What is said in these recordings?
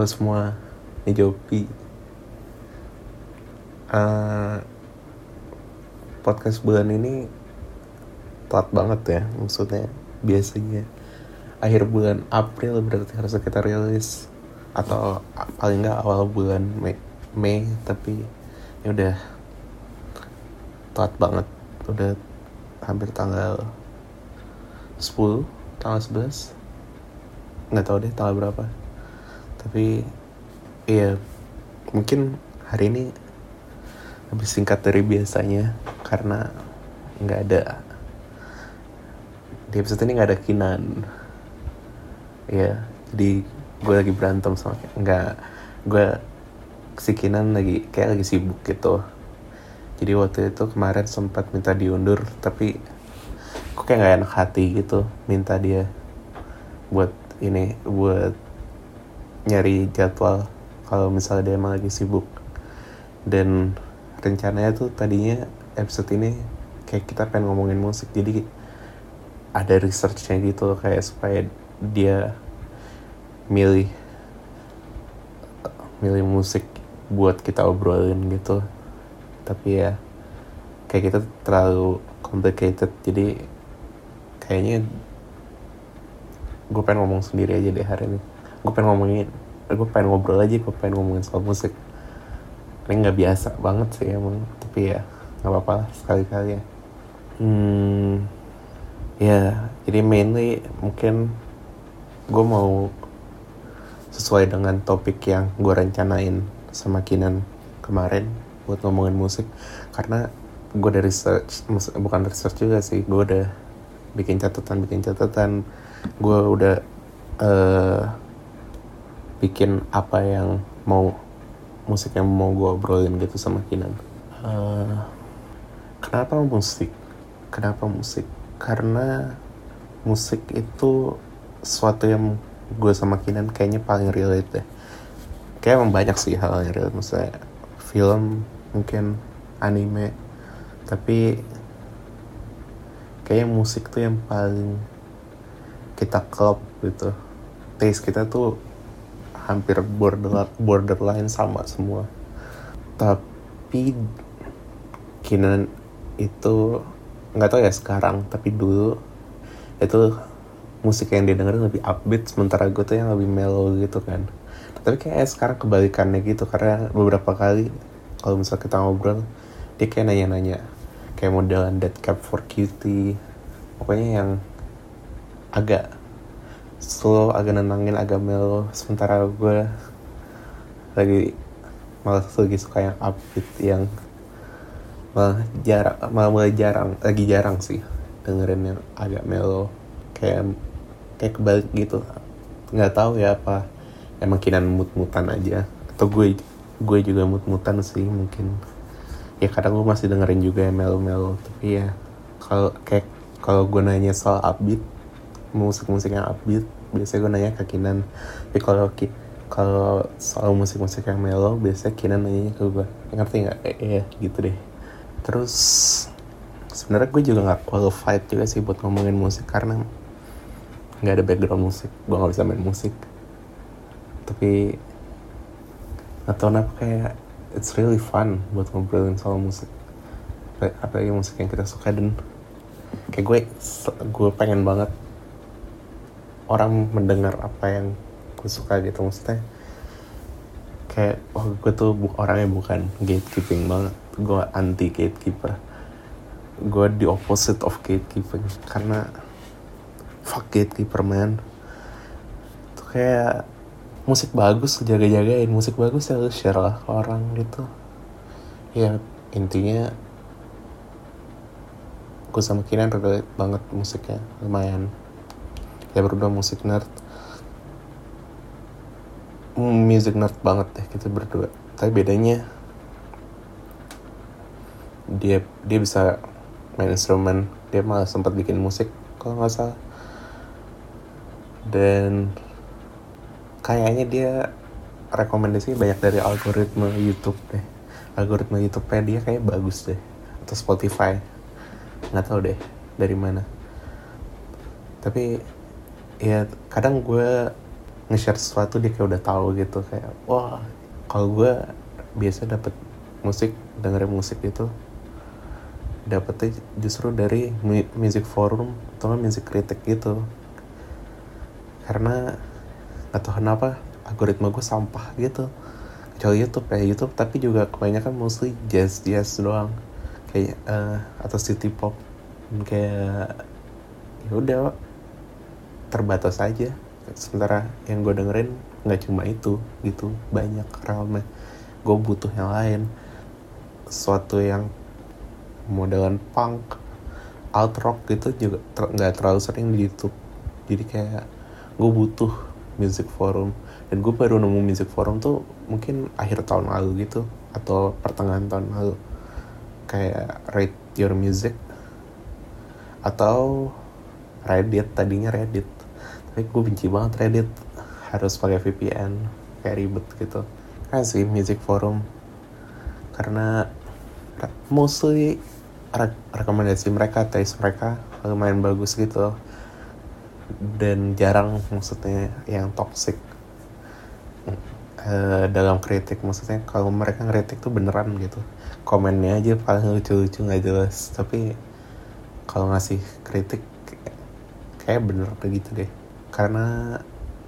halo semua ini Jopi. Uh, podcast bulan ini telat banget ya maksudnya biasanya. Akhir bulan April berarti harus kita rilis. Atau paling nggak awal bulan Mei, Mei tapi ya udah telat banget. Udah hampir tanggal 10 tanggal 11 nggak tahu deh tanggal berapa tapi iya mungkin hari ini lebih singkat dari biasanya karena nggak ada di episode ini nggak ada Kinan. Ya jadi gue lagi berantem sama nggak gue si Kinan lagi kayak lagi sibuk gitu. Jadi waktu itu kemarin sempat minta diundur tapi kok kayak nggak enak hati gitu minta dia buat ini buat nyari jadwal kalau misalnya dia emang lagi sibuk. Dan rencananya tuh tadinya episode ini kayak kita pengen ngomongin musik jadi ada researchnya gitu kayak supaya dia milih milih musik buat kita obrolin gitu. Tapi ya kayak kita terlalu complicated jadi kayaknya gue pengen ngomong sendiri aja deh hari ini gue pengen ngomongin gue pengen ngobrol aja gue pengen ngomongin soal musik. Ini nggak biasa banget sih emang tapi ya nggak apa-apa lah sekali-kali ya. Hmm ya jadi mainly mungkin gue mau sesuai dengan topik yang gue rencanain sama Kinan kemarin buat ngomongin musik. Karena gue dari research bukan research juga sih gue udah bikin catatan bikin catatan. Gue udah uh, bikin apa yang mau musik yang mau gue obrolin gitu sama Kinan uh, kenapa musik? Kenapa musik? Karena musik itu sesuatu yang gue sama Kinan kayaknya paling relate deh. Kayak emang banyak sih hal yang relate misalnya film mungkin anime. Tapi kayaknya musik tuh yang paling kita klop gitu. Taste kita tuh hampir border borderline sama semua. Tapi Kinan itu nggak tahu ya sekarang tapi dulu itu musik yang dia dengerin lebih upbeat sementara gue tuh yang lebih mellow gitu kan. Tapi kayak sekarang kebalikannya gitu karena beberapa kali kalau misal kita ngobrol dia kayak nanya-nanya kayak modelan Dead Cap for Cutie. Pokoknya yang agak slow agak nenangin agak mellow sementara gue lagi malah lagi suka yang upbeat yang malah jarang malah mulai jarang lagi jarang sih dengerin yang agak mellow. Kayak kayak kebalik gitu. Nggak tahu ya apa. Emang kinan mut-mutan aja. Atau gue gue juga mut-mutan sih mungkin. Ya kadang gue masih dengerin juga yang mellow-mellow. Tapi ya kalau kayak kalau gue nanya soal upbeat musik-musik yang upbeat biasanya gue nanya ke Kinan. Tapi kalau kalau soal musik-musik yang mellow biasanya Kinan nanya ke gue ngerti nggak? Eh, eh gitu deh. Terus sebenarnya gue juga nggak qualified juga sih buat ngomongin musik karena nggak ada background musik. Gue nggak bisa main musik. Tapi atau kenapa kayak it's really fun buat ngobrolin soal musik. Apa yang musik yang kita suka dan kayak gue gue pengen banget orang mendengar apa yang gue suka gitu. Maksudnya kayak oh, gue tuh bu orangnya bukan gatekeeping banget. Gue anti gatekeeper. Gue the opposite of gatekeeping. Karena fuck gatekeeper man. Tuh kayak musik bagus jaga-jagain. Musik bagus ya lu share lah ke orang gitu. Ya intinya gue sama Kinan relate banget musiknya. Lumayan ya berdua musik nerd. Music nerd banget deh kita berdua. Tapi bedanya dia dia bisa main instrumen. Dia malah sempat bikin musik kalau nggak salah. Dan kayaknya dia rekomendasi banyak dari algoritma YouTube deh. Algoritma YouTube-nya dia kayak bagus deh. Atau Spotify. Nggak tahu deh dari mana. Tapi ya kadang gue nge-share sesuatu dia kayak udah tahu gitu kayak wah kalau gue biasa dapet musik dengerin musik itu dapetnya justru dari music forum atau music kritik gitu. Karena nggak tahu kenapa algoritma gue sampah gitu. Kecuali YouTube kayak YouTube tapi juga kebanyakan mostly jazz jazz doang. Kayak uh, atau city pop kayak ya udah terbatas aja. Sementara yang gue dengerin nggak cuma itu gitu banyak realme gue butuh yang lain. Sesuatu yang modelan punk alt rock gitu juga nggak ter terlalu sering di YouTube. Jadi kayak gue butuh music forum. Dan gue baru nemu music forum tuh mungkin akhir tahun lalu gitu atau pertengahan tahun lalu. Kayak rate your music atau Reddit tadinya Reddit tapi gue benci banget Reddit. Harus pakai VPN kayak ribet gitu. Kan sih music forum. Karena mostly re rekomendasi mereka taste mereka lumayan bagus gitu. Dan jarang maksudnya yang toxic. Uh, dalam kritik maksudnya kalau mereka ngeritik tuh beneran gitu. Komennya aja paling lucu-lucu nggak jelas. Tapi kalau ngasih kritik kayak bener begitu deh karena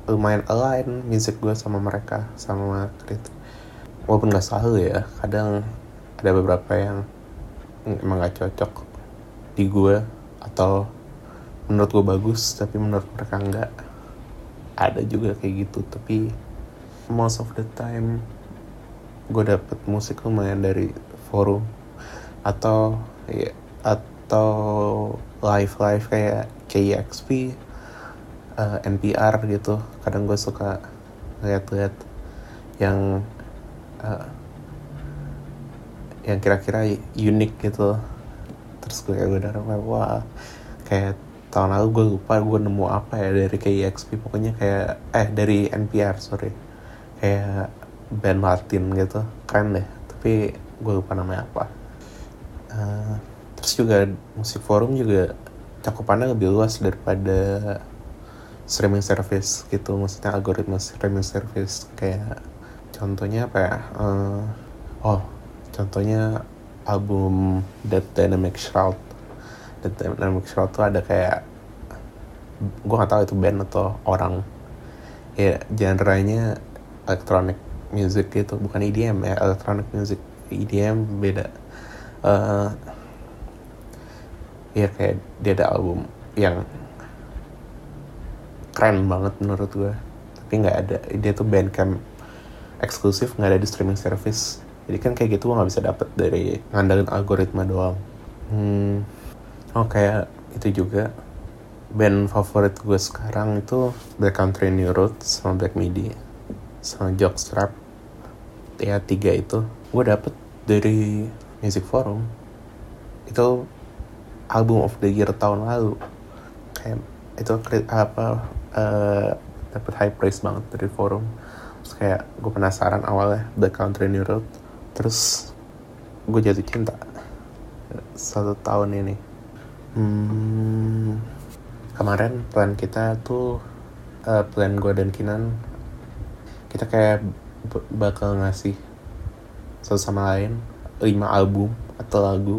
lumayan align music gue sama mereka sama kritik walaupun nggak selalu ya kadang ada beberapa yang emang gak cocok di gue atau menurut gue bagus tapi menurut mereka enggak ada juga kayak gitu tapi most of the time gue dapet musik lumayan dari forum atau ya atau live live kayak KXP uh, eh, NPR gitu. Kadang gue suka lihat-lihat yang uh, yang kira-kira unik gitu. Terus gue kayak udah wah kayak tahun lalu gue lupa gue nemu apa ya dari KEXP pokoknya kayak eh dari NPR sorry. Kayak band Martin gitu. Keren deh tapi gue lupa namanya apa. Uh, terus juga musik forum juga cakupannya lebih luas daripada streaming service gitu maksudnya algoritma streaming service. Kayak contohnya apa ya? Uh, oh contohnya album Dead Dynamic Shroud. Dead Dynamic Shroud tuh ada kayak gue gak tahu itu band atau orang. Ya genre-nya electronic music gitu bukan EDM ya electronic music. EDM beda. Uh, ya kayak dia ada album yang keren banget menurut gue tapi nggak ada dia tuh bandcamp eksklusif nggak ada di streaming service. Jadi kan kayak gitu gue nggak bisa dapet dari ngandalin algoritma doang. Hmm, oh kayak itu juga. Band favorit gue sekarang itu Black Country New Road sama Black Midi sama Jockstrap ya tiga itu. Gue dapet dari Music Forum. Itu album of the year tahun lalu. Kayak itu apa uh, dapet high praise banget dari forum. Terus kayak gue penasaran awalnya The Country New Road. Terus gue jatuh cinta satu tahun ini. Hmm, kemarin plan kita tuh uh, plan gue dan Kinan kita kayak bakal ngasih satu sama lain lima album atau lagu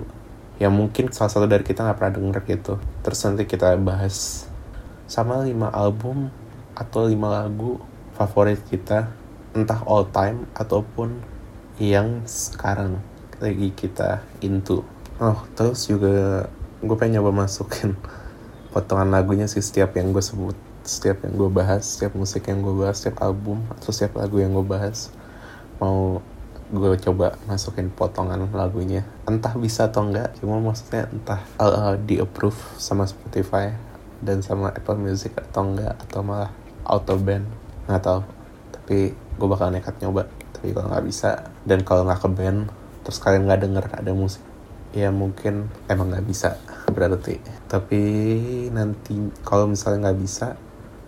yang mungkin salah satu dari kita nggak pernah denger gitu. Terus nanti kita bahas sama lima album atau lima lagu favorit kita entah all time ataupun yang sekarang lagi kita into. Oh terus juga gue pengen nyoba masukin potongan lagunya sih setiap yang gue sebut setiap yang gue bahas setiap musik yang gue bahas setiap album atau setiap lagu yang gue bahas. Mau gue coba masukin potongan lagunya entah bisa atau enggak cuma maksudnya entah uh, di approve sama Spotify dan sama Apple Music atau enggak atau malah auto band nggak tahu. Tapi gue bakal nekat nyoba tapi kalau nggak bisa dan kalau nggak ke band terus kalian nggak denger ada musik ya mungkin emang nggak bisa berarti. Tapi nanti kalau misalnya nggak bisa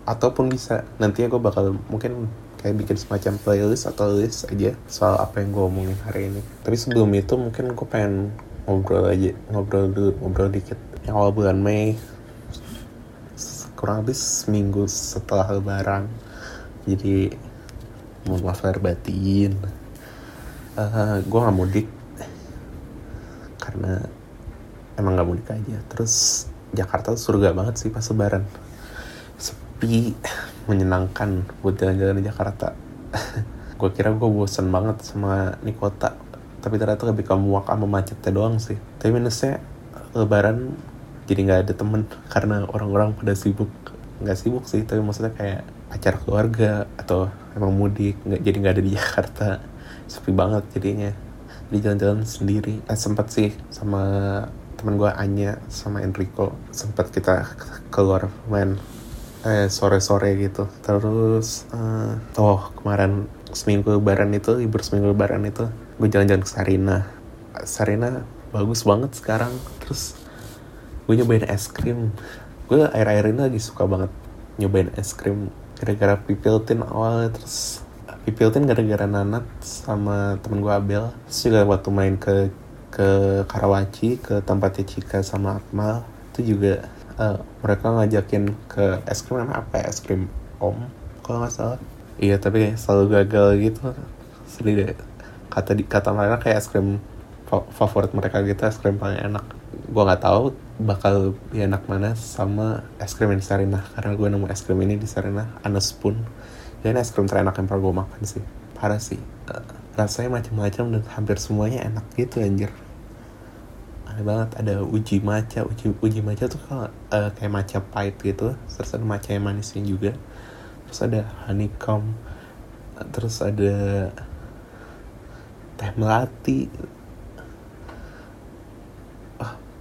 ataupun bisa nanti ya gue bakal mungkin kayak bikin semacam playlist atau list aja soal apa yang gue omongin hari ini. Tapi sebelum itu mungkin gue pengen ngobrol aja ngobrol dulu ngobrol dikit. Yang awal bulan Mei kurang lebih seminggu setelah lebaran. Jadi mau maaf batin. Uh, gue nggak mudik. Karena emang nggak mudik aja. Terus Jakarta tuh surga banget sih pas lebaran. Sepi menyenangkan buat jalan-jalan di Jakarta. Gue kira gue bosen banget sama ini kota. Tapi ternyata lebih kamu sama macetnya doang sih. Tapi minusnya lebaran jadi nggak ada temen karena orang-orang pada sibuk. Nggak sibuk sih tapi maksudnya kayak acara keluarga atau emang mudik nggak jadi nggak ada di Jakarta. Sepi banget jadinya. Di jalan-jalan sendiri. Eh, sempat sih sama teman gue Anya sama Enrico sempat kita keluar main eh sore-sore gitu. Terus uh, oh kemarin seminggu lebaran itu libur seminggu lebaran itu gue jalan-jalan ke Sarina. Sarina bagus banget sekarang. Terus gue nyobain es krim. Gue air-air ini lagi suka banget nyobain es krim gara-gara pipiltin awalnya terus pipiltin gara-gara Nanat sama temen gue Abel. Terus juga waktu main ke ke Karawaci ke tempatnya Cika sama Akmal itu juga uh, mereka ngajakin ke es krim apa ya? Es krim Om kalau nggak salah. Iya tapi selalu gagal gitu. Sedih deh. Kata di kata mereka kayak es krim favorit mereka gitu es krim paling enak. Gue nggak tahu bakal lebih enak mana sama es krim di Sarina karena gue nemu es krim ini di Sarina Anas Spoon. Ini es krim terenak yang pernah gue makan sih. Parah sih. Uh, rasanya macam-macam dan hampir semuanya enak gitu anjir. Aneh banget ada uji maca uji uji maca tuh kalau uh, kayak maca pahit gitu terus ada maca yang manisnya juga. Terus ada honeycomb terus ada teh melati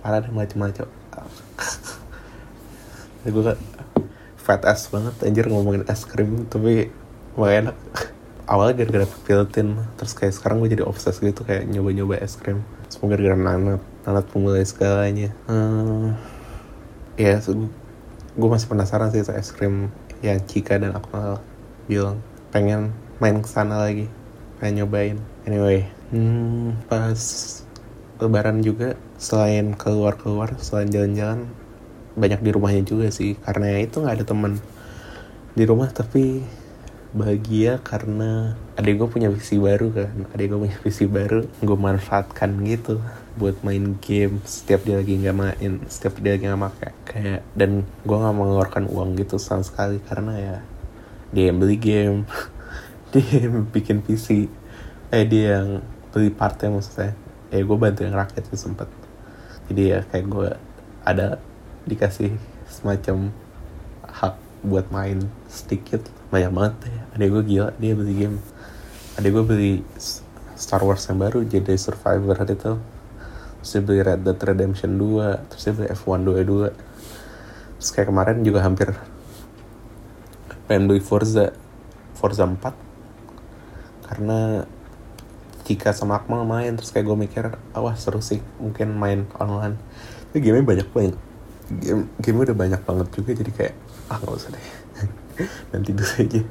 parah deh macam-macam ya gue kan fat ass banget anjir ngomongin es krim tapi gak enak. Awalnya gara-gara piltin terus kayak sekarang gue jadi obses gitu kayak nyoba-nyoba es krim. Semoga gara-gara nanat nanat pemulai segalanya. Hmm, ya gue masih penasaran sih es krim yang Cika dan aku bilang. Pengen main ke sana lagi pengen nyobain. Anyway hmm, pas lebaran juga selain keluar-keluar selain jalan-jalan banyak di rumahnya juga sih. Karena itu nggak ada temen di rumah tapi bahagia karena adik gue punya visi baru kan. Adik gue punya visi baru gue manfaatkan gitu buat main game setiap dia lagi nggak main setiap dia lagi nggak pakai kayak dan gue nggak mengeluarkan uang gitu sama sekali karena ya dia yang beli game dia yang bikin PC eh dia yang beli partnya maksudnya ya gue bantu yang rakyat tuh sempet. Jadi ya kayak gue ada dikasih semacam hak buat main sedikit. Banyak banget ya adek gue gila dia beli game. Adek gue beli Star Wars yang baru jadi Survivor itu. Terus dia beli Red Dead Redemption 2 terus dia beli F1 22 terus kayak kemarin juga hampir pengen beli Forza Forza 4 karena jika sama Akmal main terus kayak gue mikir wah seru sih mungkin main online. Tapi game banyak banget. Game game udah banyak banget juga jadi kayak ah nggak usah deh. Nanti dulu aja.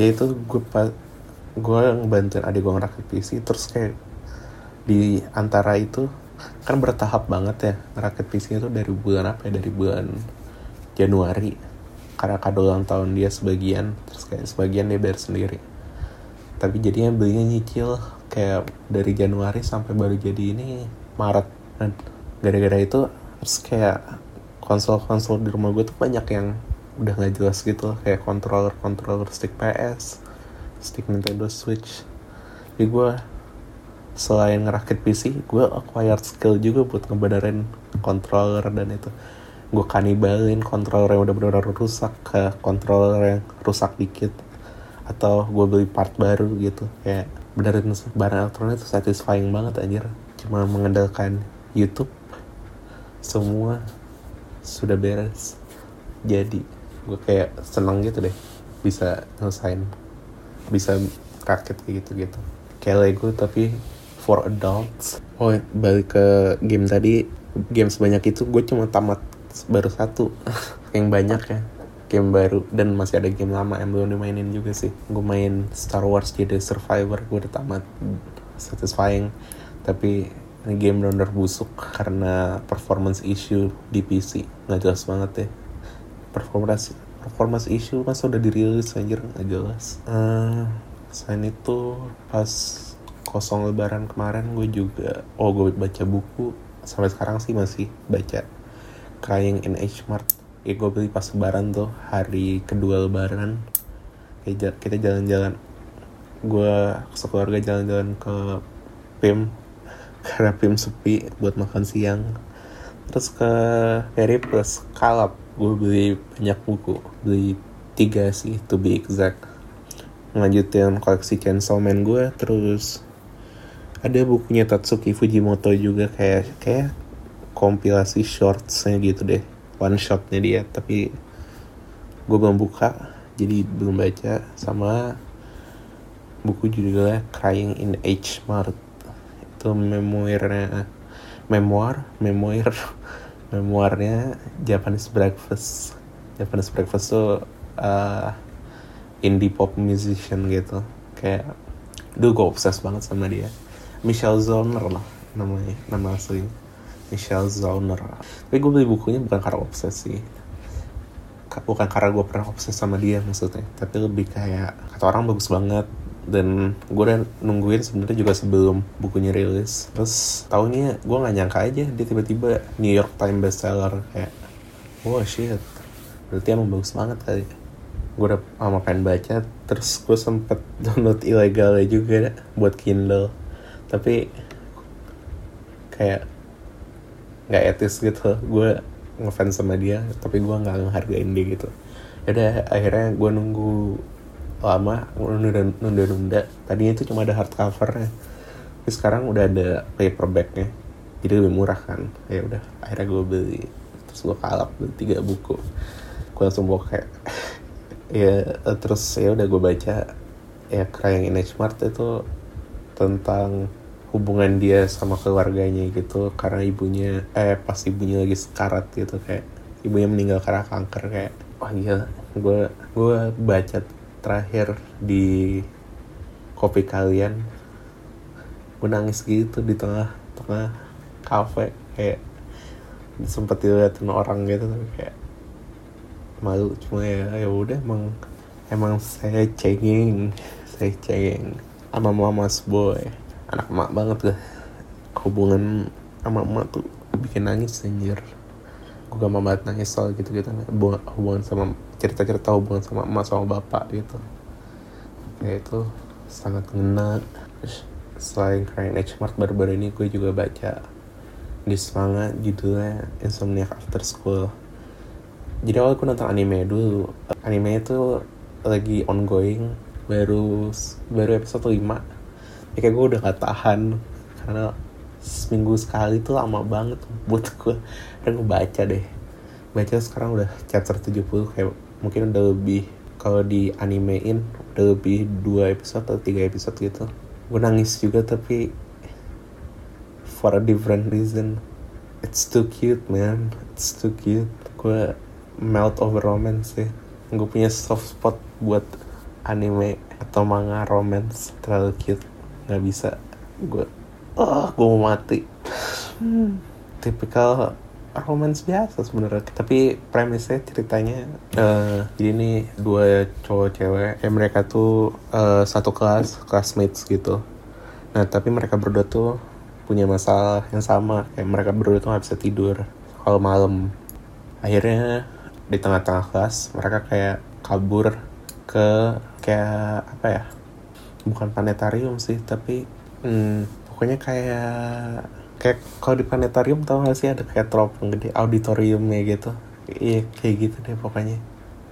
Ya itu gue pas gue ngebantuin adik gue ngerakit PC terus kayak di antara itu kan bertahap banget ya ngerakit PC itu dari bulan apa ya? Dari bulan Januari. Karena kado ulang tahun dia sebagian terus kayak sebagian dia bayar sendiri. Tapi jadinya belinya nyicil kayak dari Januari sampai baru jadi ini Maret. Dan gara-gara itu terus kayak konsol-konsol di rumah gue tuh banyak yang udah nggak jelas gitu kayak controller controller stick PS stick Nintendo Switch. Jadi gue selain ngerakit PC gue acquired skill juga buat ngebenerin controller dan itu. Gue kanibalin controller yang udah benar-benar rusak ke controller yang rusak dikit. Atau gue beli part baru gitu kayak benerin barang elektronik itu satisfying banget anjir. Cuma mengandalkan YouTube semua sudah beres. Jadi gue kayak seneng gitu deh bisa ngelesain bisa kayak gitu gitu kayak Lego tapi for adults. Oh balik ke game tadi game sebanyak itu gue cuma tamat baru satu. Yang banyak ya game baru dan masih ada game lama yang belum dimainin juga sih. Gue main Star Wars Jedi Survivor gue udah tamat satisfying. Tapi game benar busuk karena performance issue di PC nggak jelas banget ya performance performance issue masa udah dirilis anjir nggak jelas. Uh, selain itu pas kosong lebaran kemarin gue juga oh gue baca buku. Sampai sekarang sih masih baca. Crying in H Mart ya gue beli pas lebaran tuh hari kedua lebaran. Kayak kita jalan-jalan. Gue sekeluarga jalan-jalan ke PIM karena PIM sepi buat makan siang. Terus ke Peri plus Kalap gue beli banyak buku. Beli tiga sih to be exact. Ngelanjutin koleksi Chainsaw Man gue terus ada bukunya Tatsuki Fujimoto juga kayak kayak kompilasi shortsnya gitu deh one shotnya dia tapi gue belum buka jadi belum baca sama buku judulnya Crying in H Mart. Itu memoirnya memoir memoir memoirnya Japanese Breakfast. Japanese Breakfast tuh uh, indie pop musician gitu. Kayak Duh gue obses banget sama dia. Michelle Zoner lah namanya nama asli Michelle Zoner tapi gue beli bukunya bukan karena obsesi. Bukan karena gue pernah obses sama dia maksudnya. Tapi lebih kayak kata orang bagus banget. Dan gue udah nungguin sebenarnya juga sebelum bukunya rilis. Terus tahunnya gue nggak nyangka aja dia tiba-tiba New York Times bestseller. Kayak wow shit. Berarti emang bagus banget kali. Gue udah lama pengen baca. Terus gue sempet download ilegalnya juga buat Kindle. Tapi kayak nggak etis gitu. Gue ngefans sama dia tapi gue nggak ngehargain dia gitu. Yaudah akhirnya gue nunggu lama nunda-nunda. Tadinya itu cuma ada hardcovernya. Tapi sekarang udah ada paperbacknya. Jadi lebih murah kan. Ya udah akhirnya gue beli. Terus gue kalap beli tiga buku. Gue langsung bawa kayak ya terus ya udah gue baca. Ya Crying in Smart itu tentang hubungan dia sama keluarganya gitu karena ibunya eh pas ibunya lagi sekarat gitu kayak ibunya meninggal karena kanker kayak wah gila gue gue baca terakhir di kopi kalian. Gue nangis gitu di tengah tengah kafe kayak sempet dilihatin orang gitu tapi kayak malu cuma ya ya udah emang emang saya cengeng saya cengeng sama mamas boy anak emak banget lah hubungan sama emak tuh bikin nangis anjir. Gue gak mau banget nangis soal gitu-gitu. Hubungan, hubungan sama cerita-cerita hubungan sama emak sama bapak gitu. Ya itu sangat ngena. Selain Crying Age Mart baru-baru ini gue juga baca di semangat judulnya Insomniac After School. Jadi awal gue nonton anime dulu. Anime itu lagi ongoing baru baru episode 5 ya kayak gue udah gak tahan. Karena seminggu sekali tuh lama banget buat gue dan gue baca deh. Baca sekarang udah chapter 70 kayak mungkin udah lebih kalau di animein udah lebih dua episode atau tiga episode gitu. Gue nangis juga tapi for a different reason. It's too cute man. It's too cute. Gue melt over romance sih. Gue punya soft spot buat anime atau manga romance. Terlalu cute nggak bisa. Gue oh gue mau mati. Hmm. tipikal romance biasa sebenarnya. Tapi premisnya ceritanya uh, jadi nih dua cowok cewek ya mereka tuh uh, satu kelas classmates gitu. Nah tapi mereka berdua tuh punya masalah yang sama. Kayak mereka berdua tuh nggak bisa tidur kalau malam. Akhirnya di tengah-tengah kelas mereka kayak kabur ke kayak apa ya bukan planetarium sih tapi hmm, pokoknya kayak kayak kalau di planetarium tau gak sih ada kayak teropong gede auditoriumnya gitu. Iya kayak gitu deh pokoknya.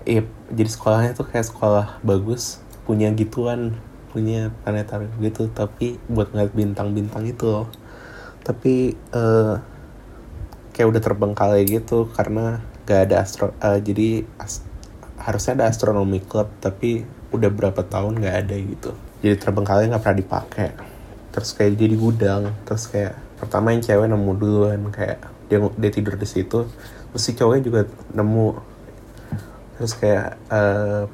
Iya jadi sekolahnya tuh kayak sekolah bagus punya gituan punya planetarium gitu tapi buat ngeliat bintang-bintang itu loh. Tapi uh, kayak udah terbengkalai gitu karena gak ada astro uh, jadi as harusnya ada astronomi club tapi udah berapa tahun gak ada gitu jadi terbengkalai nggak pernah dipakai. Terus kayak jadi gudang terus kayak pertama yang cewek nemu duluan. Kayak dia dia tidur di situ. Terus si cowoknya juga nemu. Terus kayak uh,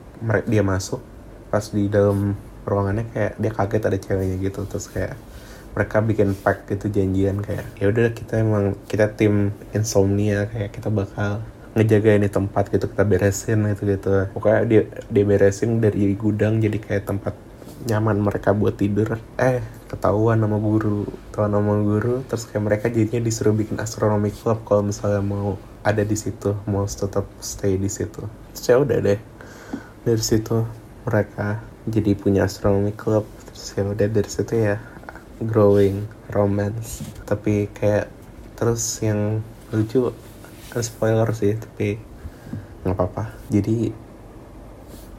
dia masuk. Pas di dalam ruangannya kayak dia kaget ada ceweknya gitu. Terus kayak mereka bikin pack gitu janjian kayak ya udah kita emang kita tim insomnia kayak kita bakal ngejaga ini tempat gitu kita beresin gitu gitu pokoknya dia dia beresin dari gudang jadi kayak tempat nyaman mereka buat tidur. Eh ketahuan nama guru ketahuan nama guru terus kayak mereka jadinya disuruh bikin astronomi club kalau misalnya mau ada di situ mau tetap stay di situ. Terus ya udah deh dari situ mereka jadi punya astronomi club. Terus ya udah dari situ ya growing romance. Tapi kayak terus yang lucu spoiler sih tapi nggak apa-apa. Jadi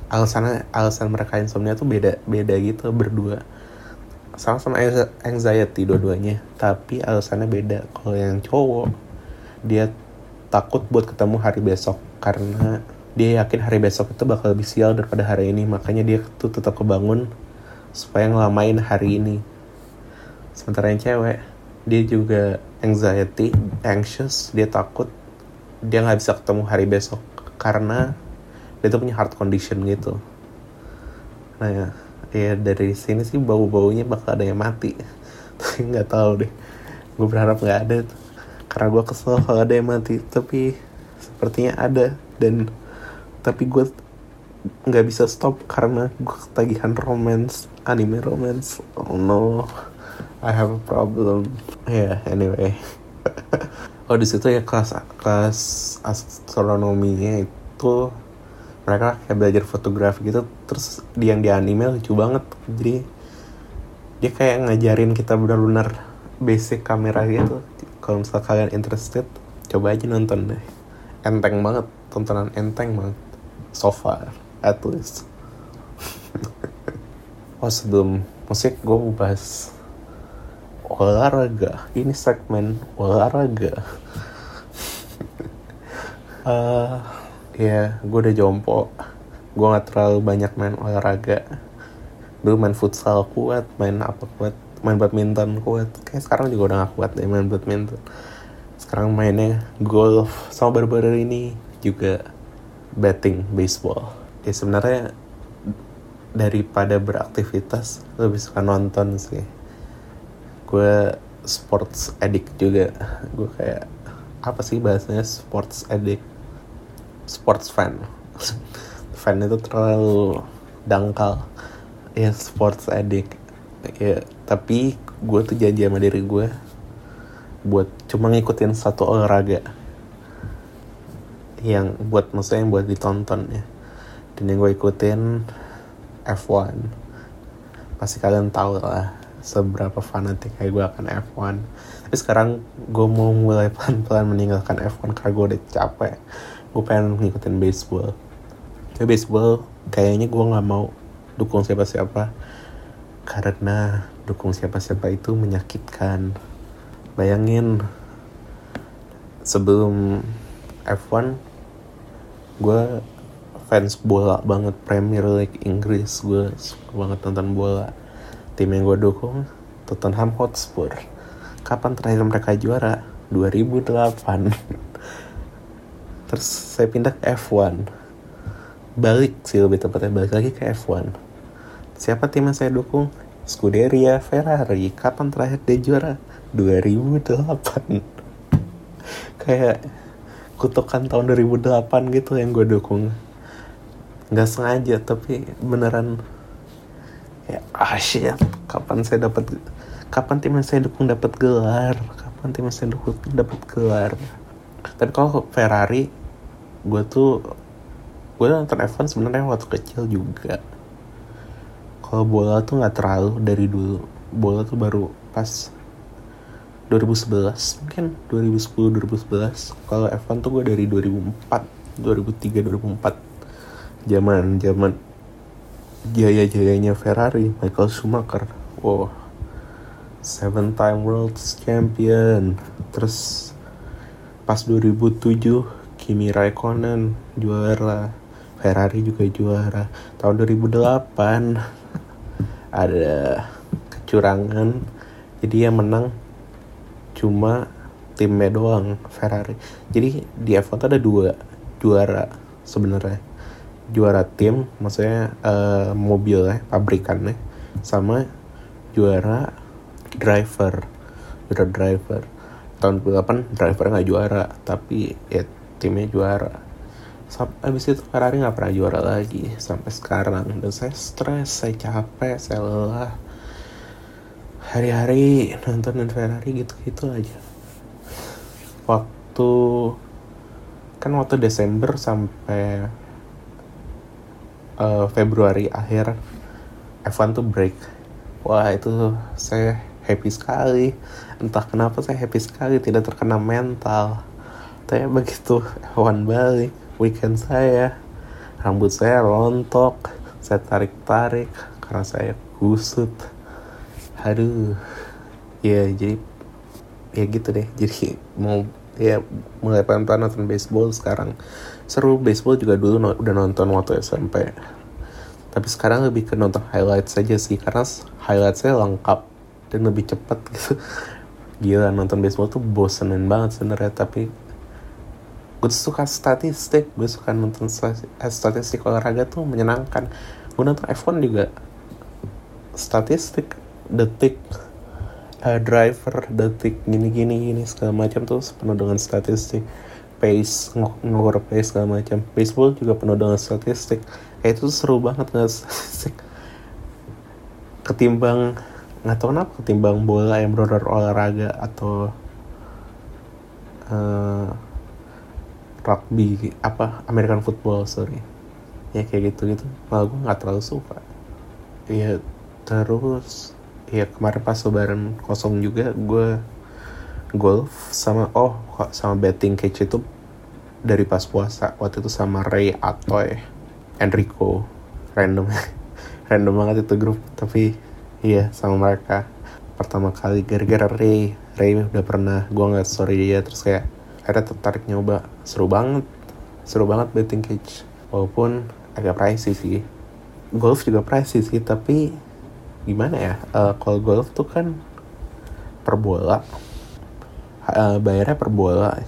alasannya alasan mereka insomnia tuh beda beda gitu berdua. Sama-sama anxiety dua-duanya tapi alasannya beda. Kalau yang cowok dia takut buat ketemu hari besok karena dia yakin hari besok itu bakal lebih sial daripada hari ini. Makanya dia tuh tetap kebangun supaya ngelamain hari ini. Sementara yang cewek dia juga anxiety anxious dia takut dia nggak bisa ketemu hari besok karena dia tuh punya heart condition gitu. Nah ya, ya dari sini sih bau baunya bakal ada yang mati. Tapi nggak tahu deh. Gue berharap nggak ada karena gue kesel kalau ada yang mati. Tapi sepertinya ada. Dan tapi gue nggak bisa stop karena gue ketagihan romance anime romance. Oh no. I have a problem. Ya yeah, anyway. Oh di situ ya kelas kelas astronominya itu mereka kayak belajar fotografi gitu terus di yang di anime lucu banget. Jadi dia kayak ngajarin kita benar-benar basic kamera gitu. Kalau misal kalian interested coba aja nonton deh. Enteng banget tontonan enteng banget. So far at least. Oh sebelum musik gue mau bahas olahraga. Ini segmen olahraga. Uh, ya gue udah jompo. Gue nggak terlalu banyak main olahraga. Dulu main futsal kuat main apa kuat main badminton kuat. Kayak sekarang juga udah gak kuat deh main badminton. Sekarang mainnya golf sama baru-baru ini juga betting baseball. Ya sebenarnya daripada beraktivitas lebih suka nonton sih. Gue sports addict juga. Gue kayak apa sih bahasanya? Sports addict sports fan. Fan itu terlalu dangkal. Ya sports addict. Ya tapi gue tuh janji sama diri gue buat cuma ngikutin satu olahraga yang buat maksudnya yang buat ditonton ya. Dan yang gue ikutin F1 pasti kalian tahu lah seberapa fanatik kayak gue akan F1 tapi sekarang gue mau mulai pelan-pelan meninggalkan F1 karena gue udah capek gue pengen ngikutin baseball. Tapi baseball kayaknya gue nggak mau dukung siapa-siapa karena dukung siapa-siapa itu menyakitkan. Bayangin sebelum F1 gue fans bola banget. Premier League Inggris gue suka banget nonton bola. Tim yang gue dukung Tottenham Hotspur. Kapan terakhir mereka juara? 2008 terus saya pindah ke F1 balik sih lebih tepatnya balik lagi ke F1 siapa tim yang saya dukung? Scuderia Ferrari. Kapan terakhir dia juara? 2008 kayak kutukan tahun 2008 gitu yang gue dukung. Nggak sengaja tapi beneran ya ah kapan saya dapat kapan tim yang saya dukung dapat gelar? Kapan tim yang saya dukung dapat gelar? Tapi kalau Ferrari gue tuh gue nonton F1 sebenarnya waktu kecil juga. Kalau bola tuh nggak terlalu dari dulu. Bola tuh baru pas 2011 mungkin 2010 2011 kalau F1 tuh gue dari 2004 2003 2004 zaman zaman jaya jayanya Ferrari Michael Schumacher. Wow seven time world champion. Terus pas 2007 Kimi Raikkonen juara Ferrari juga juara. Tahun 2008 ada kecurangan jadi yang menang cuma timnya doang Ferrari. Jadi di F1 tuh ada dua juara sebenarnya. Juara tim maksudnya uh, mobil ya pabrikannya sama juara driver juara driver. Tahun 2008 driver nggak juara tapi ya timnya juara. Abis itu Ferrari nggak pernah juara lagi sampai sekarang. Dan saya stres saya capek saya lelah. Hari-hari nontonin Ferrari gitu-gitu aja. Waktu kan waktu Desember sampai uh, Februari akhir F1 tuh break. Wah itu saya happy sekali. Entah kenapa saya happy sekali tidak terkena mental tapi begitu F1 balik. Weekend saya rambut saya rontok saya tarik-tarik karena saya kusut. Aduh ya jadi ya gitu deh. Jadi mau ya mulai pelan-pelan nonton baseball sekarang. Seru baseball juga dulu no, udah nonton waktu SMP tapi sekarang lebih ke nonton highlight saja sih karena highlight saya lengkap dan lebih cepat gitu. Gila nonton baseball tuh bosenin banget sebenarnya tapi gue suka statistik gue suka nonton eh, statistik olahraga tuh menyenangkan. Gue nonton F1 juga. Statistik detik uh, driver detik gini gini gini segala macam tuh penuh dengan statistik. Pace ngukur pace segala macam. Baseball juga penuh dengan statistik. Kayak itu seru banget nggak statistik. Ketimbang nggak tahu kenapa ketimbang bola yang benar olahraga atau uh, rugby apa American football sorry. Ya kayak gitu gitu malah gue nggak terlalu suka. Ya terus ya kemarin pas lebaran kosong juga gue golf sama oh sama betting cage itu dari pas puasa. Waktu itu sama Ray Atoy Enrico. Random random banget itu grup. Tapi iya sama mereka. Pertama kali gara-gara Ray. Ray udah pernah gue nggak sorry dia terus kayak akhirnya tertarik nyoba. Seru banget. Seru banget betting cage. Walaupun agak pricey sih. Golf juga pricey sih tapi gimana ya uh, kalau golf tuh kan per bola. Uh, bayarnya per bola.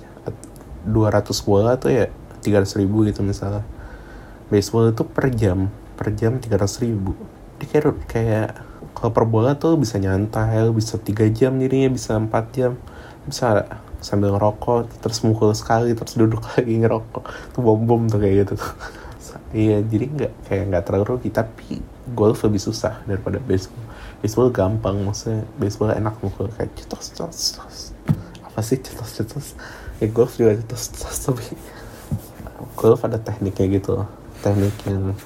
200 bola tuh ya 300 ribu gitu misalnya. Baseball itu per jam. Per jam 300 ribu. Jadi kayak, kayak kalau per bola tuh bisa nyantai bisa tiga jam jadinya bisa empat jam. Bisa sambil ngerokok terus mukul sekali terus duduk lagi ngerokok. Tuh bom bom tuh kayak gitu. Iya jadi nggak kayak nggak terlalu rugi tapi golf lebih susah daripada baseball. Baseball gampang maksudnya baseball enak mukul kayak cetos cetos cetos. Apa sih cetos cetos? Ya golf juga cetos cetos tapi golf ada tekniknya gitu teknik yang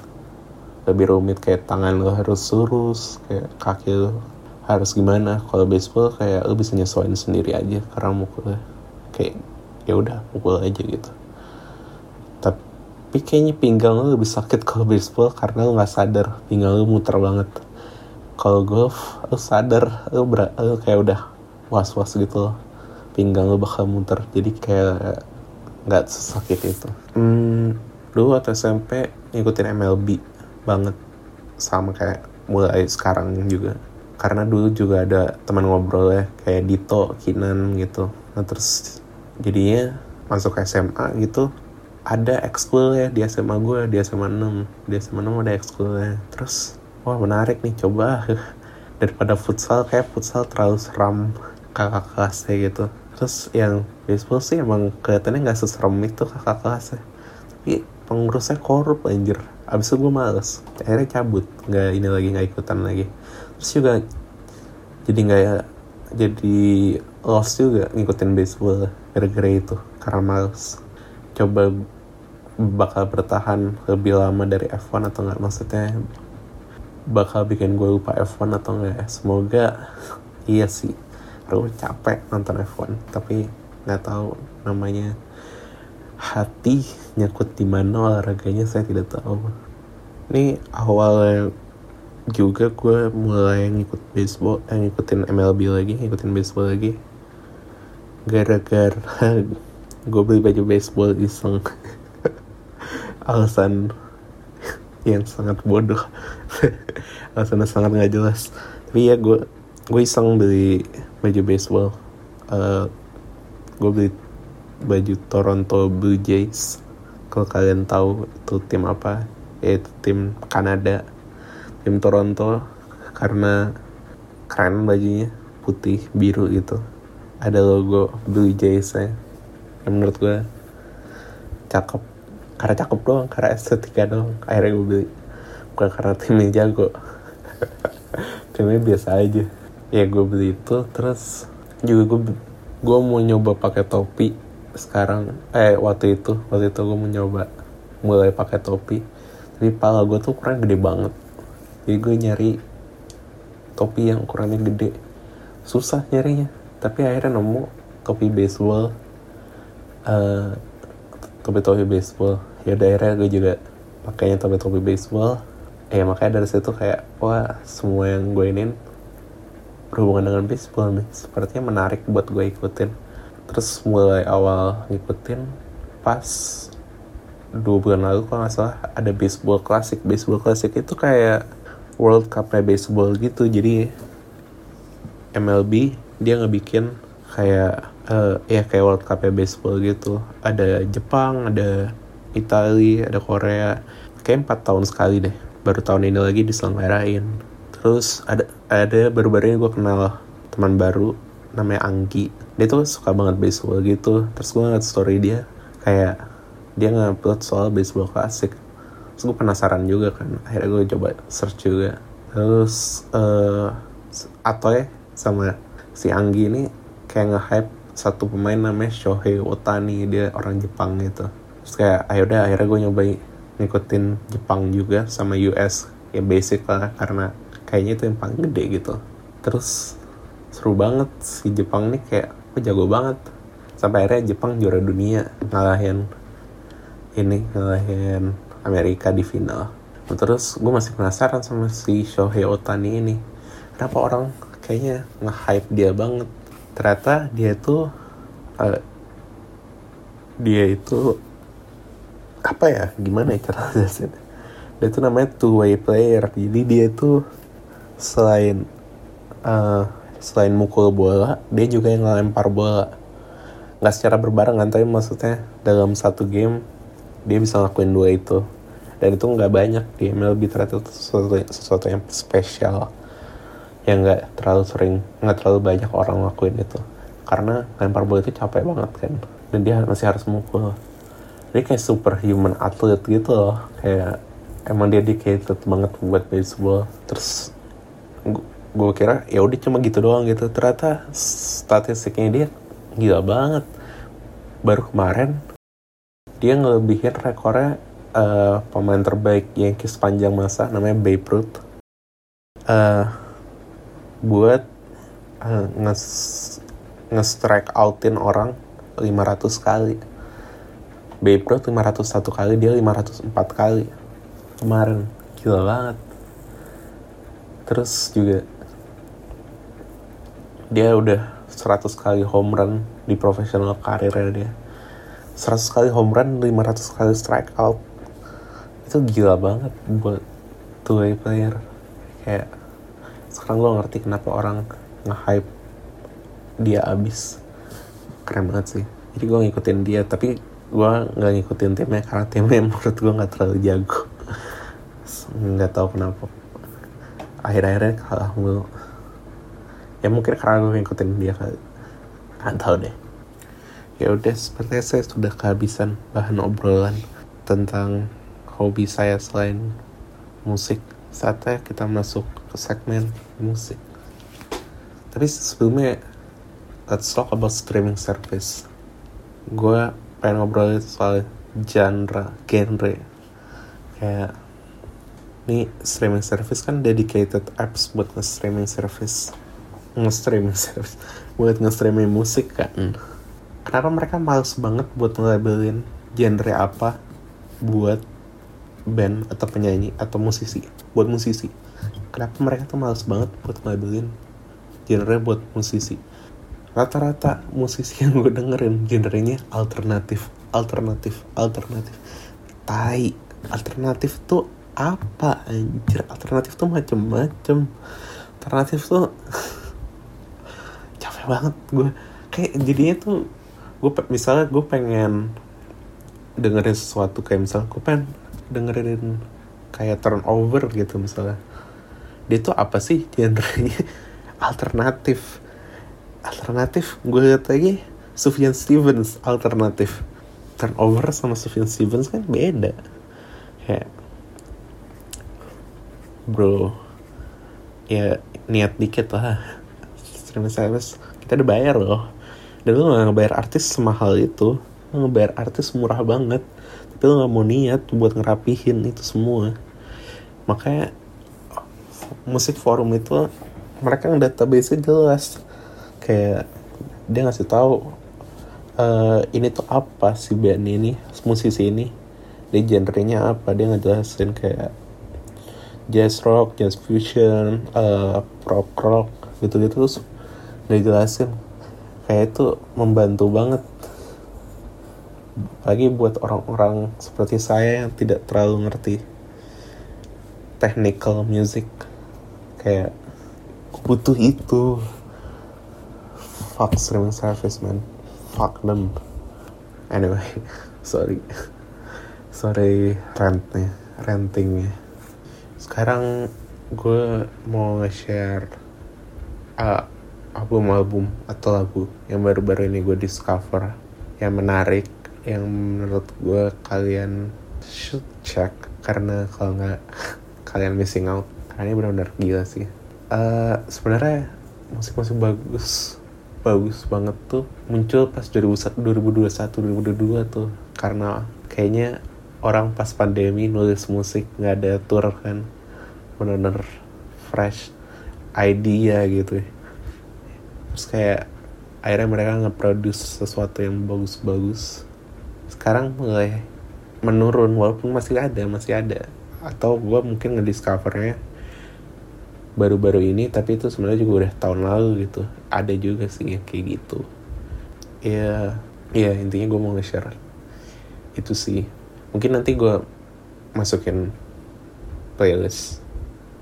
lebih rumit kayak tangan lo harus lurus kayak kaki lo harus gimana? Kalau baseball kayak lo bisa nyesuaiin sendiri aja karena mukul kayak ya udah mukul aja gitu. Tapi kayaknya pinggang lo lebih sakit kalau baseball karena lo nggak sadar. Pinggang lo muter banget. Kalau golf lo sadar lo, ber kayak udah was was gitu loh. Pinggang lo bakal muter jadi kayak nggak sesakit itu. Hmm, dulu waktu SMP ngikutin MLB banget. Sama kayak mulai sekarang juga karena dulu juga ada teman ngobrol ya kayak Dito, Kinan gitu. Nah terus jadinya masuk SMA gitu ada ekskul ya di SMA gue di SMA 6 di SMA 6 ada ekskulnya terus wah menarik nih coba. Daripada futsal kayak futsal terlalu seram kakak kelasnya gitu. Terus yang baseball sih emang kelihatannya nggak seserem itu kakak kelasnya. Tapi pengurusnya korup anjir. Abis itu gue males. Akhirnya cabut nggak ini lagi nggak ikutan lagi terus juga jadi nggak ya jadi lost juga ngikutin baseball gara-gara itu karena males. Coba bakal bertahan lebih lama dari F1 atau nggak? Maksudnya bakal bikin gue lupa F1 atau enggak ya? Semoga iya sih. Aku capek nonton F1 tapi nggak tahu namanya hati nyakut di mana olahraganya saya tidak tahu. Ini awalnya juga gue mulai ngikut baseball eh, ngikutin MLB lagi ngikutin baseball lagi. Gara-gara gue beli baju baseball iseng. Alasan yang sangat bodoh. Alasannya sangat nggak jelas. Tapi ya gue gue iseng beli baju baseball. Uh, gue beli baju Toronto Blue Jays. Kalau kalian tahu itu tim apa? Yaitu tim Kanada tim Toronto karena keren bajunya putih biru gitu. Ada logo Blue Jays ya menurut gue cakep. Karena cakep doang karena estetika doang. Akhirnya gue beli. Bukan karena timnya jago. Timnya biasa aja. Ya gue beli itu terus juga gue gue mau nyoba pakai topi sekarang. Eh waktu itu. Waktu itu gue mau nyoba. Mulai pakai topi. Tapi pala gue tuh kurang gede banget jadi gue nyari topi yang ukurannya gede. Susah nyarinya. Tapi akhirnya nemu topi baseball. Uh, topi topi baseball. Ya daerah gue juga pakainya topi topi baseball. Ya makanya dari situ kayak wah semua yang gue ini berhubungan dengan baseball nih. Sepertinya menarik buat gue ikutin. Terus mulai awal ngikutin pas dua bulan lalu kalau nggak salah ada baseball klasik baseball klasik itu kayak World Cup baseball gitu. Jadi MLB dia ngebikin kayak uh, ya kayak World Cup baseball gitu. Ada Jepang ada Italia ada Korea. Kayak empat tahun sekali deh. Baru tahun ini lagi diselenggarain. Terus ada ada baru-baru ini gue kenal teman baru namanya Anggi. Dia tuh suka banget baseball gitu. Terus gue ngeliat story dia kayak dia ngupload soal baseball klasik terus gue penasaran juga kan akhirnya gue coba search juga. Terus uh, Atoy sama si Anggi ini kayak nge-hype satu pemain namanya Shohei Otani dia orang Jepang gitu. Terus kayak akhirnya akhirnya gue nyobain ngikutin Jepang juga sama US ya basic lah karena kayaknya itu yang paling gede gitu. Terus seru banget si Jepang nih kayak gue jago banget. Sampai akhirnya Jepang juara dunia ngalahin ini ngalahin Amerika di final. Terus gue masih penasaran sama si Shohei Otani ini. Kenapa orang kayaknya nge-hype dia banget? Ternyata dia tuh uh, dia itu apa ya? Gimana ya cara jelasin dia itu namanya two way player. Jadi dia itu selain uh, selain mukul bola dia juga yang ngelempar bola. Nggak secara berbarengan tapi maksudnya dalam satu game dia bisa ngelakuin dua itu dan itu nggak banyak di MLB ternyata itu sesuatu, sesuatu yang spesial yang nggak terlalu sering nggak terlalu banyak orang ngelakuin itu. Karena lempar bola itu capek banget kan dan dia masih harus mukul. Dia kayak superhuman atlet gitu loh kayak emang dia dedicated banget buat baseball. Terus gue kira ya udah cuma gitu doang gitu. Ternyata statistiknya dia gila banget. Baru kemarin dia ngelebihin rekornya uh, pemain terbaik Yankees sepanjang masa namanya Babe Ruth. Uh, buat uh, nge nge-strike outin orang 500 kali. Babe Ruth 501 kali dia 504 kali. Kemarin. Gila banget. Terus juga dia udah 100 kali home run di profesional karirnya dia. 100 kali home run 500 kali strike out itu gila banget buat two way player. Kayak sekarang lo ngerti kenapa orang nge-hype dia abis. Keren banget sih. Jadi gue ngikutin dia tapi gue nggak ngikutin timnya karena timnya menurut gue nggak terlalu jago. Nggak tahu kenapa. Akhir-akhirnya kalah mulu. Ya mungkin karena gue ngikutin dia kali. Nggak tahu deh. Ya udah sepertinya saya sudah kehabisan bahan obrolan tentang hobi saya selain musik saatnya kita masuk ke segmen musik. Tapi sebelumnya let's talk about streaming service. Gue pengen ngobrol soal genre genre. Kayak ini streaming service kan dedicated apps buat nge-streaming service. Nge-streaming service. Buat nge-streaming musik kan. Kenapa mereka males banget buat nge-labelin genre apa buat band atau penyanyi atau musisi. Buat musisi. Kenapa mereka tuh males banget buat nge-labelin genre buat musisi? Rata-rata musisi yang gue dengerin genrenya alternatif alternatif alternatif. Tai alternatif tuh apa anjir? Alternatif tuh macem-macem. Alternatif tuh capek banget gue. Kayak jadinya tuh gue misalnya gue pengen dengerin sesuatu kayak misalnya gue pengen dengerin kayak turnover gitu misalnya. Dia tuh apa sih genrenya? Alternatif. Alternatif gue lihat lagi Sufjan Stevens alternatif. Turnover sama Sufjan Stevens kan beda. Kayak bro ya niat dikit lah. Streaming service kita udah bayar loh. Dan lu gak ngebayar artis semahal itu. Ngebayar artis murah banget tapi lu gak mau niat buat ngerapihin itu semua. Makanya musik forum itu mereka database jelas. Kayak dia ngasih tahu uh, ini tuh apa si band ini musisi ini? Dia genrenya apa? Dia ngejelasin kayak jazz rock jazz fusion uh, rock rock gitu gitu terus dia jelasin. Kayak itu membantu banget lagi buat orang-orang seperti saya yang tidak terlalu ngerti technical music. Kayak butuh itu. Fuck streaming service man. Fuck them. Anyway sorry. Sorry rantnya rantingnya. Sekarang gue mau nge-share uh, album-album atau lagu yang baru-baru ini gue discover yang menarik yang menurut gue kalian should check karena kalau nggak kalian missing out karena ini benar-benar gila sih. Uh, sebenarnya musik-musik bagus bagus banget tuh muncul pas 2021 2022 tuh. Karena kayaknya orang pas pandemi nulis musik nggak ada tour kan. Bener-bener fresh idea gitu. Terus kayak akhirnya mereka nge-produce sesuatu yang bagus-bagus sekarang mulai menurun walaupun masih ada masih ada. Atau gue mungkin ngediscovernya baru-baru ini tapi itu sebenarnya juga udah tahun lalu gitu. Ada juga sih yang kayak gitu. Ya ya intinya gue mau nge-share itu sih. Mungkin nanti gue masukin playlist.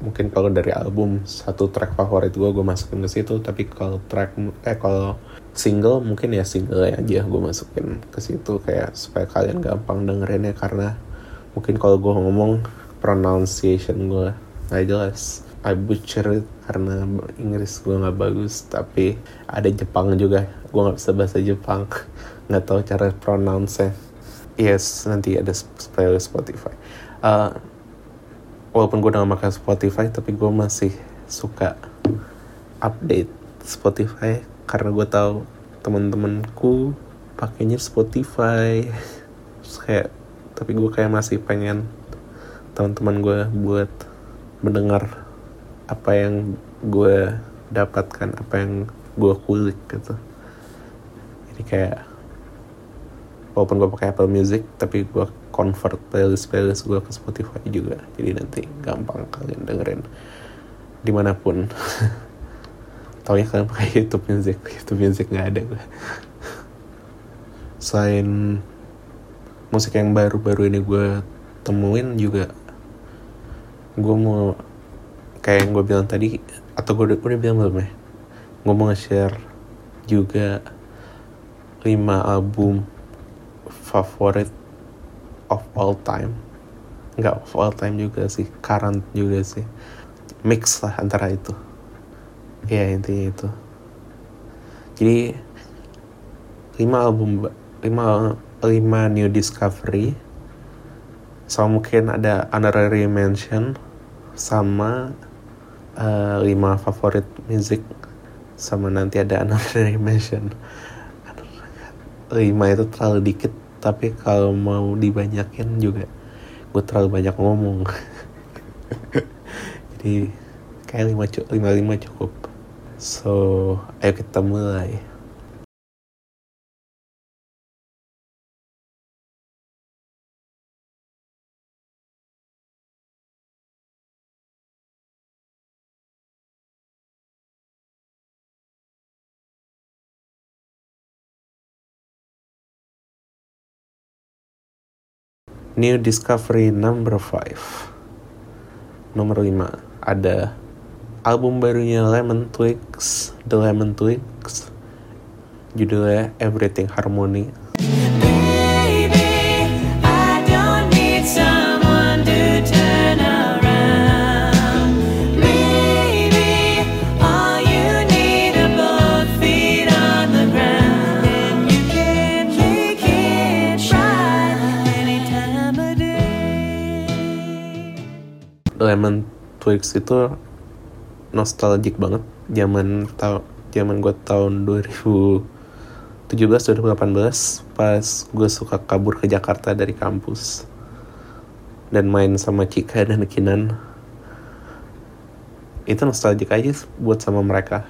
Mungkin kalau dari album satu track favorit gue gue masukin ke situ. Tapi kalau track eh kalau single mungkin ya single aja gue masukin ke situ kayak supaya kalian gampang dengerinnya karena mungkin kalau gue ngomong pronunciation gue nggak jelas. I butcher it karena Inggris gue nggak bagus tapi ada Jepang juga. Gue nggak bisa bahasa Jepang. Nggak tahu cara pronounce nya yes nanti ada playlist Spotify. Uh, walaupun gue udah makan Spotify tapi gue masih suka update Spotify karena gue tahu temen-temenku pakainya Spotify. Terus kayak tapi gue kayak masih pengen teman-teman gue buat mendengar apa yang gue dapatkan apa yang gue kulik gitu. Jadi kayak walaupun gue pakai Apple Music tapi gue convert playlist playlist gue ke Spotify juga. Jadi nanti gampang kalian dengerin di mana pun taunya kalian pakai YouTube Music. YouTube Music nggak ada. Gue selain musik yang baru-baru ini gue temuin juga gue mau kayak yang gue bilang tadi atau gue udah, bilang belum ya? Gue mau nge-share juga 5 album favorit of all time. Nggak of all time juga sih current juga sih. Mix lah antara itu ya intinya itu. Jadi 5 album 5 5 new discovery sama mungkin ada honorary mention sama uh, 5 favorit music sama nanti ada honorary mention. 5 itu terlalu dikit tapi kalau mau dibanyakin juga gue terlalu banyak ngomong. Jadi kayak 5 lima, lima cukup so ayo kita mulai. New Discovery number 5 Nomor 5 Ada album barunya Lemon Twix, The Lemon Twigs, judulnya Everything Harmony. Lemon Twigs itu nostalgic banget. Zaman tau zaman gue tahun 2017 2018 pas gue suka kabur ke Jakarta dari kampus. Dan main sama Cika dan Kinan. Itu nostalgic aja buat sama mereka.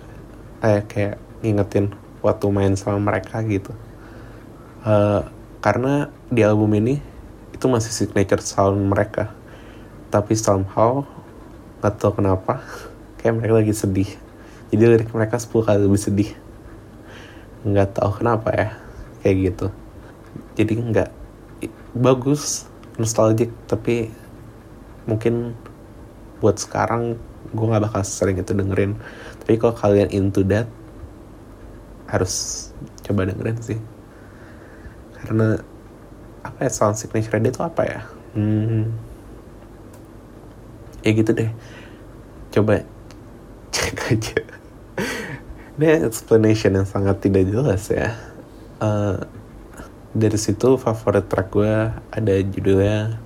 Kayak kayak ngingetin waktu main sama mereka gitu. Uh, karena di album ini itu masih signature sound mereka. Tapi somehow nggak tahu kenapa kayak mereka lagi sedih. Jadi lirik mereka 10 kali lebih sedih. Nggak tahu kenapa ya kayak gitu. Jadi nggak bagus nostalgic tapi mungkin buat sekarang gue nggak bakal sering itu dengerin. Tapi kalau kalian into that harus coba dengerin sih. Karena apa ya sound signature dia itu apa ya? Hmm, ya gitu deh. Coba cek aja ini explanation yang sangat tidak jelas ya. Uh, dari situ favorit track gue ada judulnya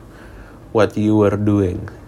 What You Were Doing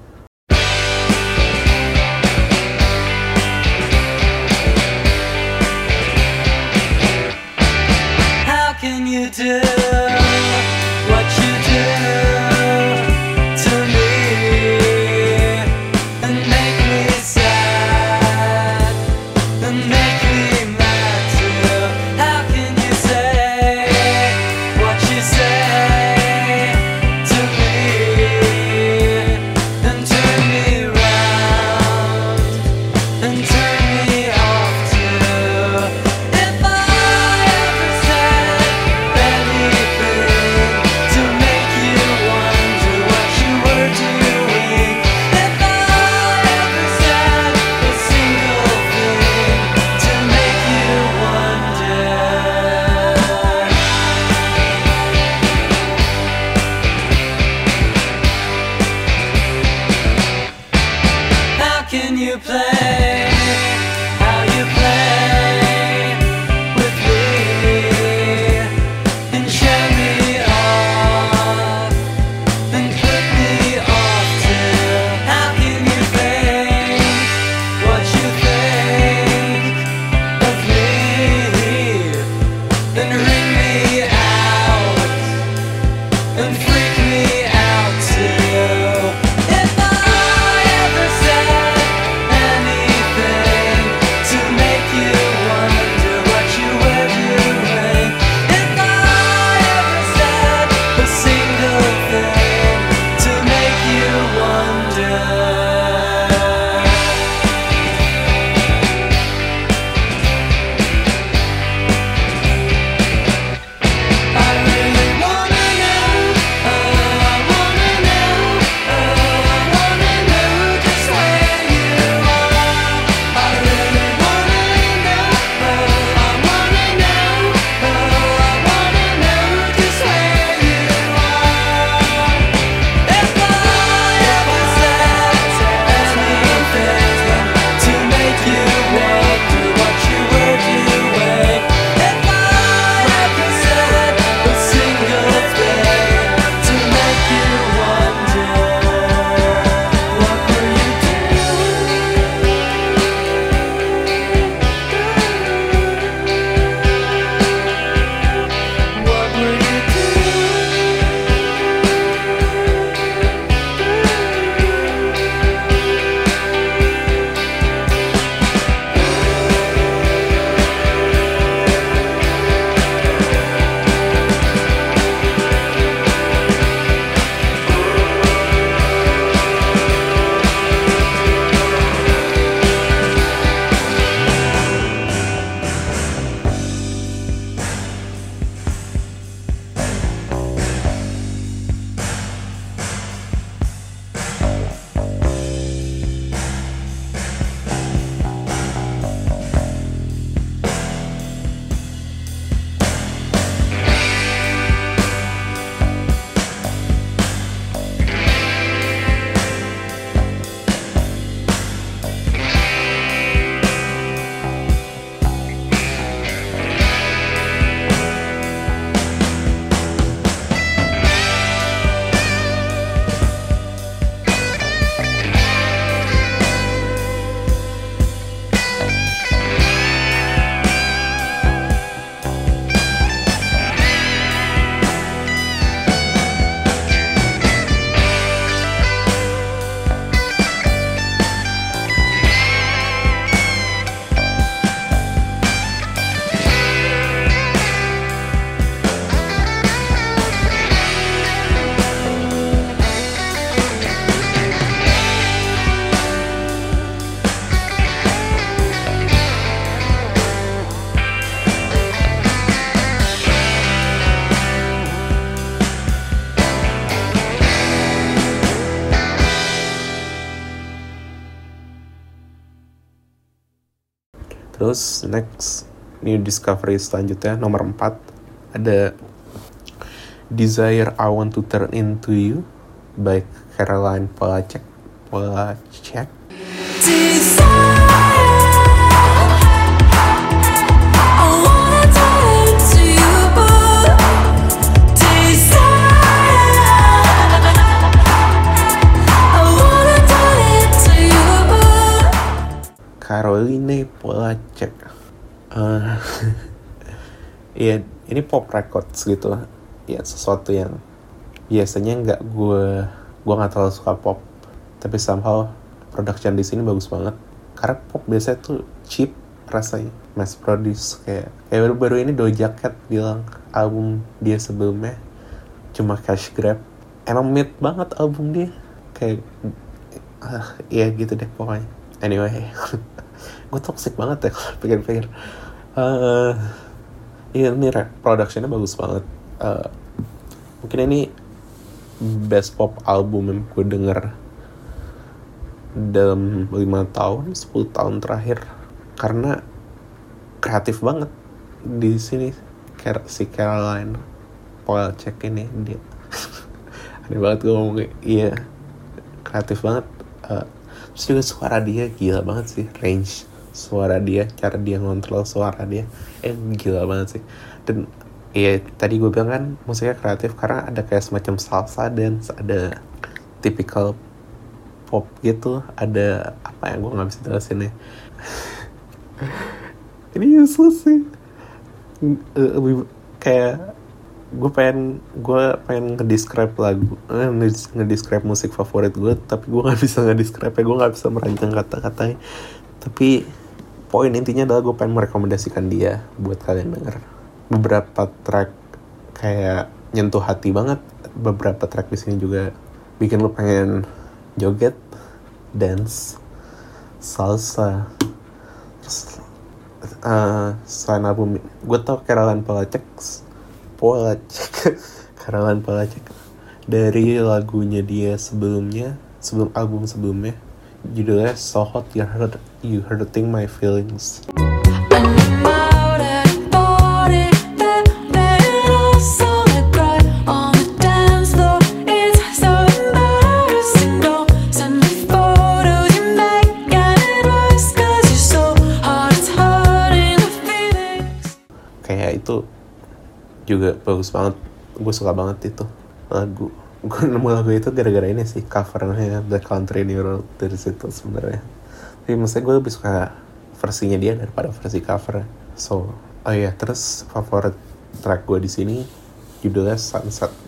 discovery selanjutnya nomor 4 ada Desire I Want to Turn Into You by Caroline Polachek Polachek ya ini pop records gitu. Ya sesuatu yang biasanya nggak gue gue nggak terlalu suka pop, tapi somehow production di sini bagus banget. Karena pop biasanya tuh cheap rasanya, mass produce kayak kayak baru-baru ini Doja Cat bilang album dia sebelumnya cuma cash grab. Emang mid banget album dia kayak uh, ya gitu deh pokoknya. Anyway. gue toxic banget ya kalau pikir-pikir iya ini productionnya bagus banget. Uh, mungkin ini best pop album yang gue denger dalam lima tahun 10 tahun terakhir. Karena kreatif banget di sini si Caroline Paul cek ini dia. Aneh banget gue ngomong iya kreatif banget. Uh, terus juga suara dia gila banget sih range suara dia cara dia ngontrol suara dia eh gila banget sih. Dan ya tadi gue bilang kan musiknya kreatif karena ada kayak semacam salsa dan ada typical pop gitu. Ada apa yang gue nggak bisa jelasin ya. Ini useless sih. Lebih kayak gue pengen gue pengen ngedescribe lagu eh, ngedescribe musik favorit gue tapi gue nggak bisa ngedescribe ya gue nggak bisa merancang kata-katanya. Tapi poin intinya adalah gue pengen merekomendasikan dia buat kalian denger. Beberapa track kayak nyentuh hati banget beberapa track di sini juga bikin lo pengen joget dance salsa terus uh, selain album gue tau Caroline Polacek Polacek Caroline Polacek dari lagunya dia sebelumnya sebelum album sebelumnya judulnya So Hot You Hurt You Hurting My Feelings. Kayak itu juga bagus banget, gue suka banget itu lagu gue nemu lagu itu gara-gara ini sih covernya The Country New Road dari situ sebenarnya. Tapi maksudnya gue lebih suka versinya dia daripada versi cover. So oh iya terus favorit track gue di sini judulnya Sunset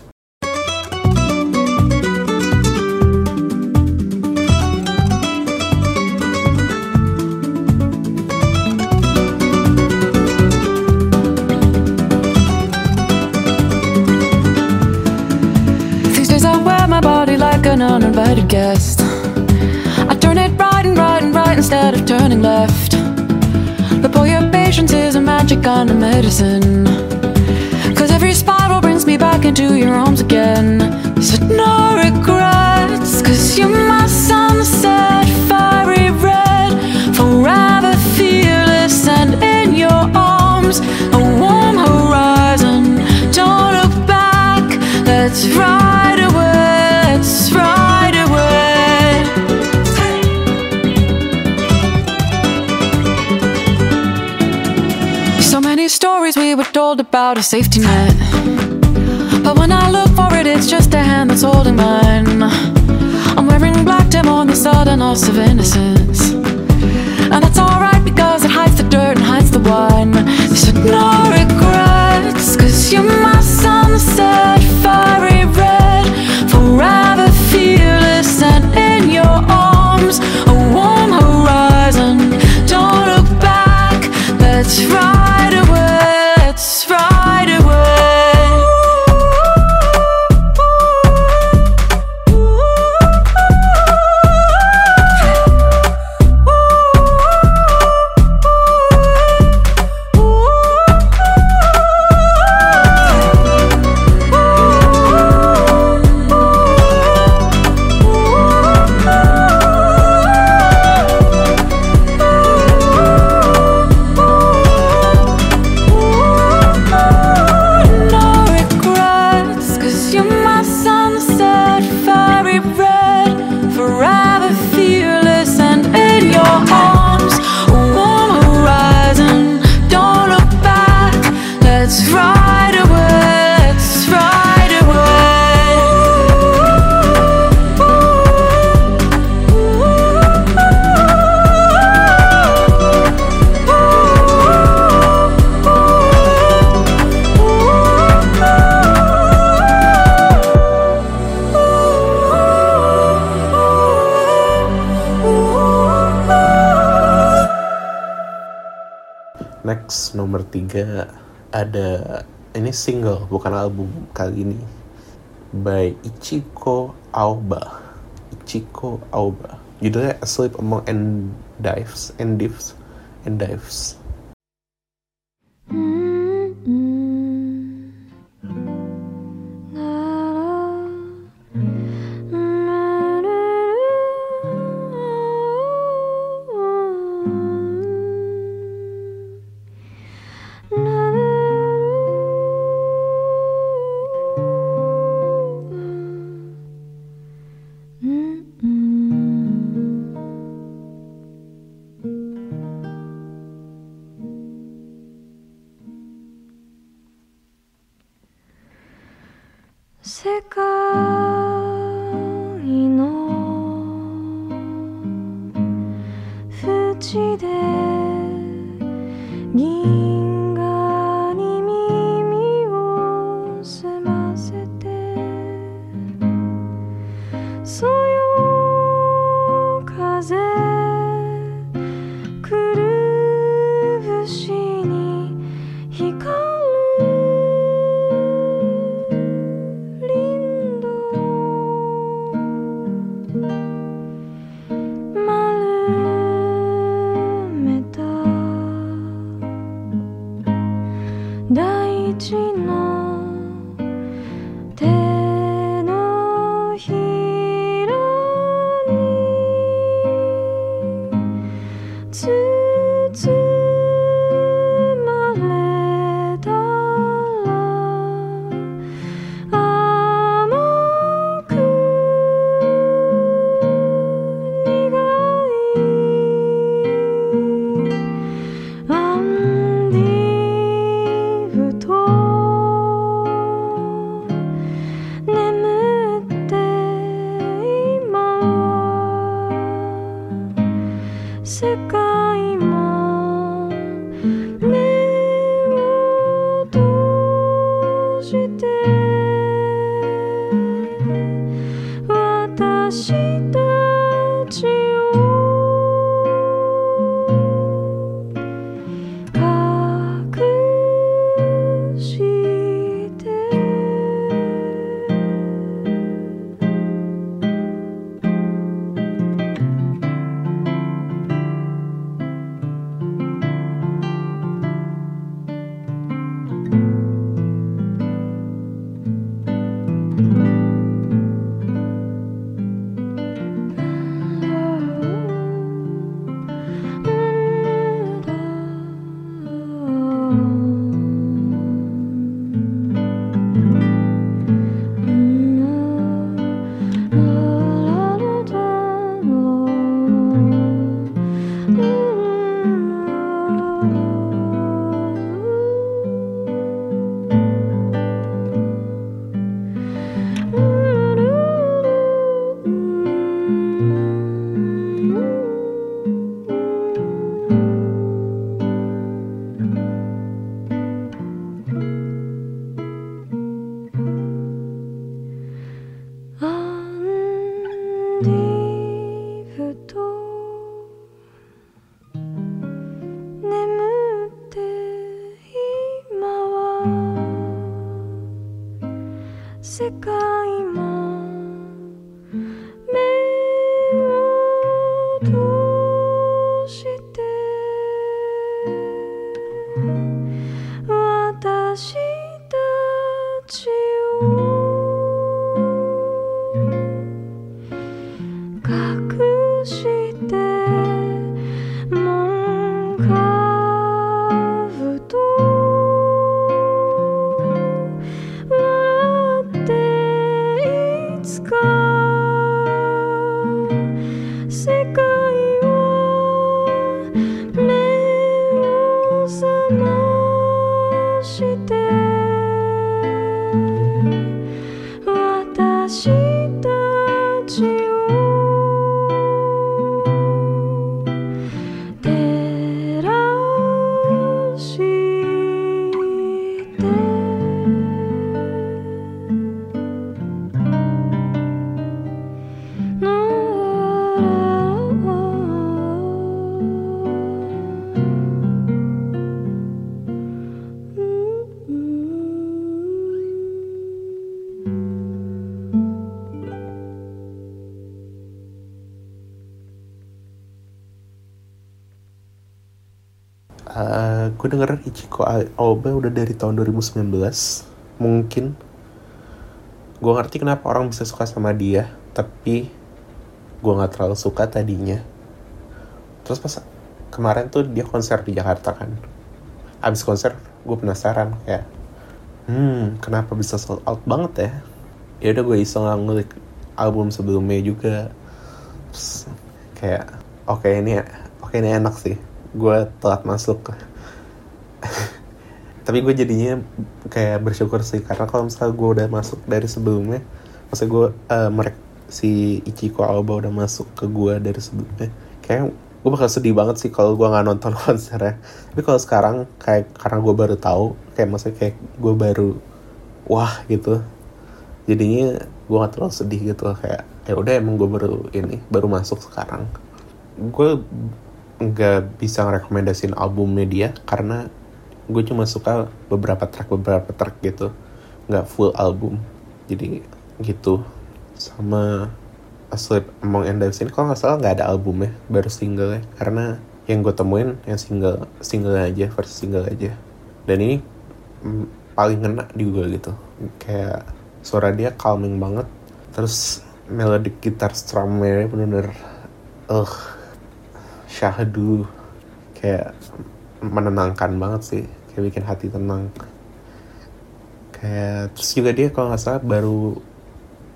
an uninvited guest. I turn it right and right and right instead of turning left. But boy, your patience is a magic kind of medicine. Cause every spiral brings me back into your arms again. Said no regrets, cause you're my sunset, fiery red, forever fearless and in your arms. Told about a safety net. But when I look for it, it's just a hand that's holding mine. I'm wearing black dim on the sudden loss of innocence. And that's alright because it hides the dirt and hides the wine. Said no regrets, cause you're my sunset, fiery red, ada ini single bukan album kali ini. By Ichiko Aoba. Ichiko Aoba. Judulnya Asleep Among Endives Endives Endives gue denger Ichiko Aoba udah dari tahun 2019 mungkin. Gue ngerti kenapa orang bisa suka sama dia tapi gue nggak terlalu suka tadinya. Terus pas kemarin tuh dia konser di Jakarta kan. Abis konser gue penasaran kayak hmm kenapa bisa sold out banget ya? Ya udah gue iseng ngulik album sebelumnya juga. Terus kayak oke okay, ini oke okay, ini enak sih. Gue telat masuk tapi gue jadinya kayak bersyukur sih karena kalau misalnya gue udah masuk dari sebelumnya masa gue uh, merek si Ichiko Aoba udah masuk ke gue dari sebelumnya kayak gue bakal sedih banget sih kalau gue nggak nonton konsernya. Tapi kalau sekarang kayak karena gue baru tahu kayak maksudnya kayak gue baru wah gitu. Jadinya gue gak terlalu sedih gitu kayak ya udah emang gue baru ini baru masuk sekarang. Gue nggak bisa ngerekomendasiin albumnya dia karena gue cuma suka beberapa track beberapa track gitu. Nggak full album. Jadi gitu. Sama Asleep Among Angels ini kalau nggak salah nggak ada albumnya baru single ya karena yang gue temuin yang single single aja versi single aja. Dan ini mm, paling ngena di gue gitu. Kayak suara dia calming banget. Terus melodic gitar strumnya bener-bener uh syahdu. Kayak menenangkan banget sih kayak bikin hati tenang. Kayak terus juga dia kalau nggak salah baru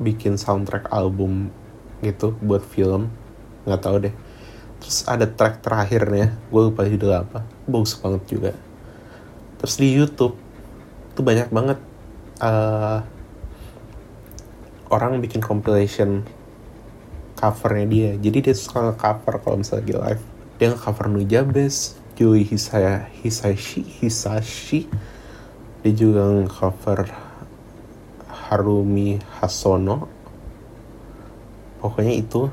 bikin soundtrack album gitu buat film. Nggak tahu deh. Terus ada track terakhirnya gue lupa judul apa. Bagus banget juga. Terus di YouTube tuh banyak banget uh, orang bikin compilation covernya dia. Jadi dia suka cover kalau misalnya lagi live. Dia nge-cover Nujabes Yui Hisaya, Hisashi, Hisashi dia juga cover Harumi Hasono. Pokoknya itu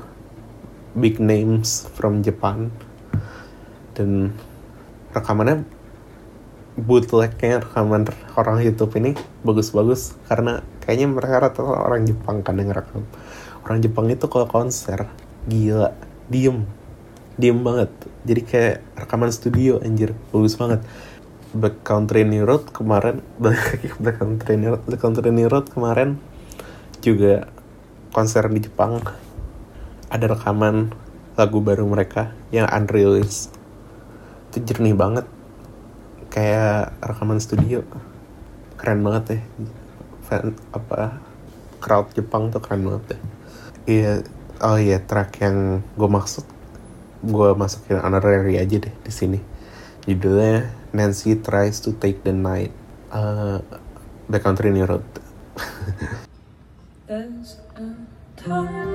big names from Japan. Dan rekamannya bootlegnya rekaman orang YouTube ini bagus-bagus karena kayaknya mereka rata-rata orang Jepang kan yang rekam orang Jepang itu kalau konser gila diem diem banget. Jadi kayak rekaman studio anjir. Bagus banget. Black Country New Road kemarin Black Country New Road. Black Country New Road kemarin juga konser di Jepang. Ada rekaman lagu baru mereka yang unreleased. Itu jernih banget. Kayak rekaman studio. Keren banget ya. Fan apa crowd Jepang tuh keren banget ya. Iya oh iya track yang gue maksud gue masukin honorary aja deh di sini. Judulnya Nancy tries to take the night. Uh, the country new road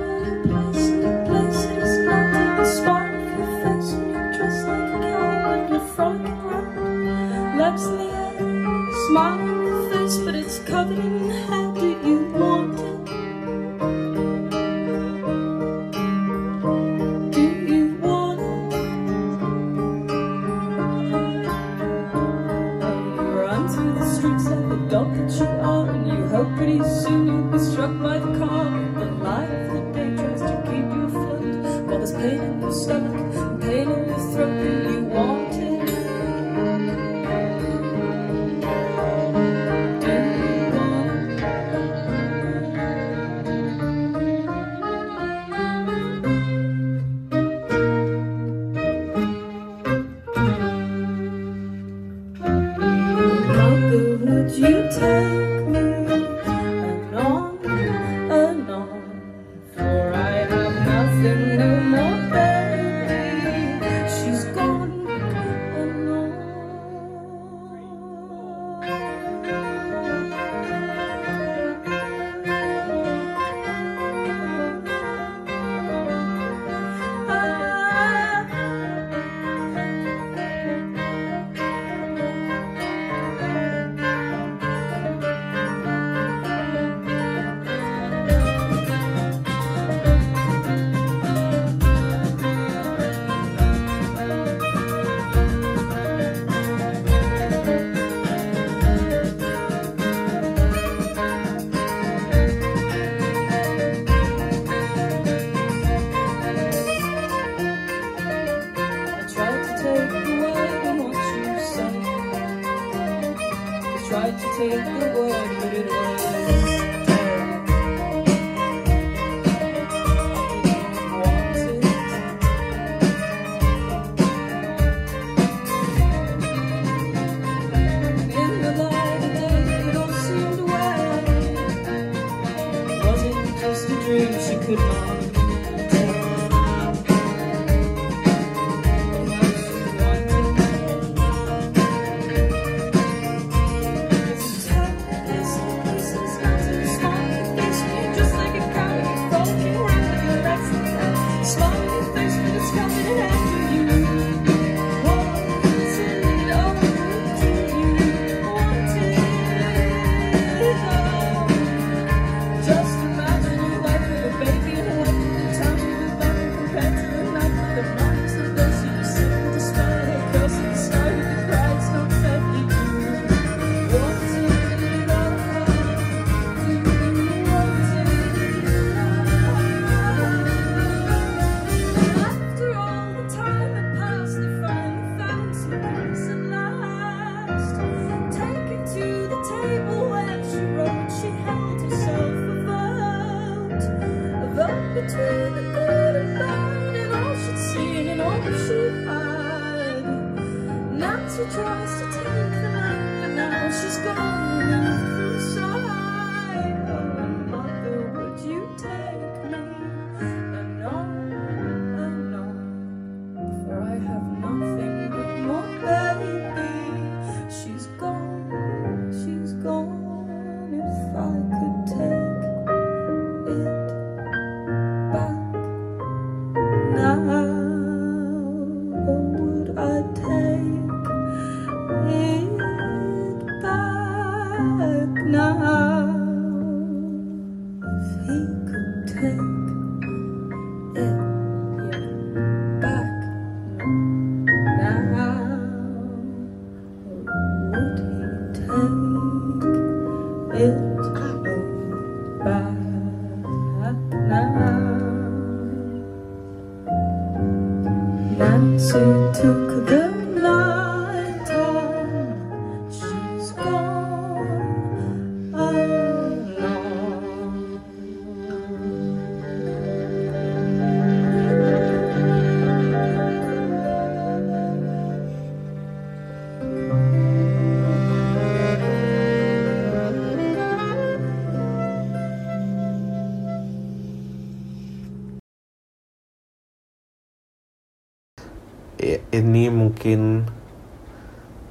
ini mungkin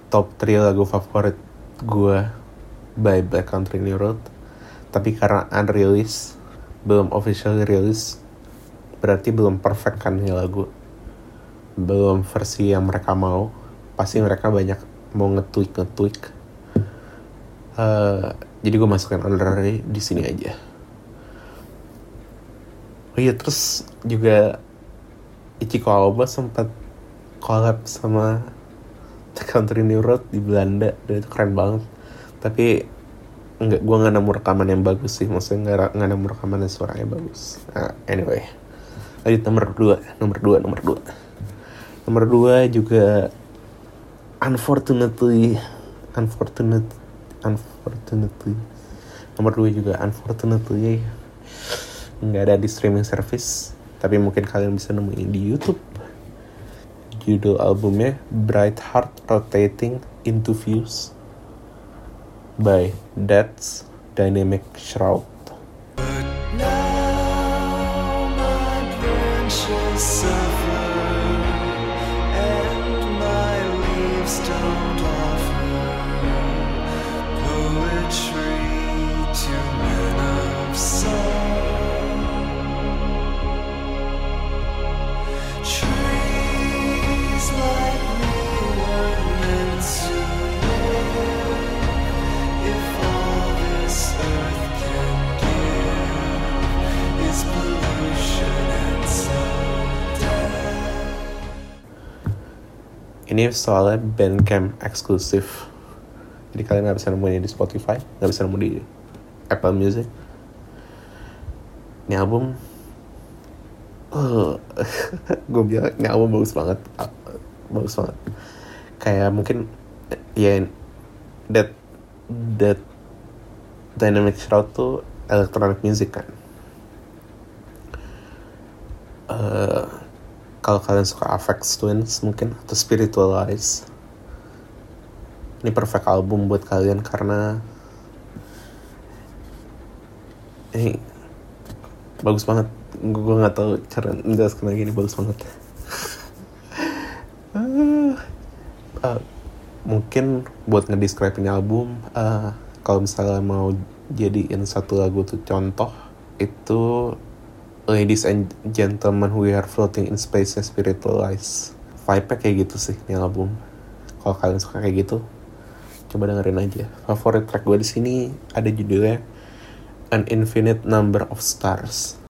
top 3 lagu favorit gue by Black Country New Road. Tapi karena unreleased belum officially release berarti belum perfect kan ini lagu. Belum versi yang mereka mau. Pasti mereka banyak mau nge-tweak nge-tweak. Eh, jadi gue masukin honorary di sini aja. Oh iya terus juga Ichiko Aoba sempat collab sama The Country New Road di Belanda. Dan itu keren banget. Tapi nggak gue nggak nemu rekaman yang bagus sih. Maksudnya nggak nggak nemu rekaman yang suaranya bagus. Nah, anyway. Lanjut nomor dua. Nomor dua nomor dua. Nomor dua juga unfortunately unfortunate unfortunately. Nomor dua juga unfortunately nggak ada di streaming service. Tapi mungkin kalian bisa nemuin di YouTube judul albumnya Bright Heart Rotating into Views by That's Dynamic Shroud ini soalnya Bandcamp eksklusif. Jadi kalian nggak bisa nemuin di Spotify nggak bisa nemu di Apple Music. Ini album. Gue bilang ini album bagus banget. Bagus banget. Kayak mungkin ya that that dynamic shroud tuh electronic music kan. Eh, kalau kalian suka Avex Twins mungkin atau Spiritualize. Ini perfect album buat kalian karena ini bagus banget. Gue nggak tahu cara menjelaskan lagi ini bagus banget. Eh, mungkin buat ngedescribe ini album eh, kalau misalnya mau jadiin satu lagu tuh contoh itu Ladies and Gentlemen We Are Floating in Space and Spiritualized vibe kayak gitu sih ini album. Kalau kalian suka kayak gitu coba dengerin aja. Favorit track gue di sini ada judulnya An Infinite Number of Stars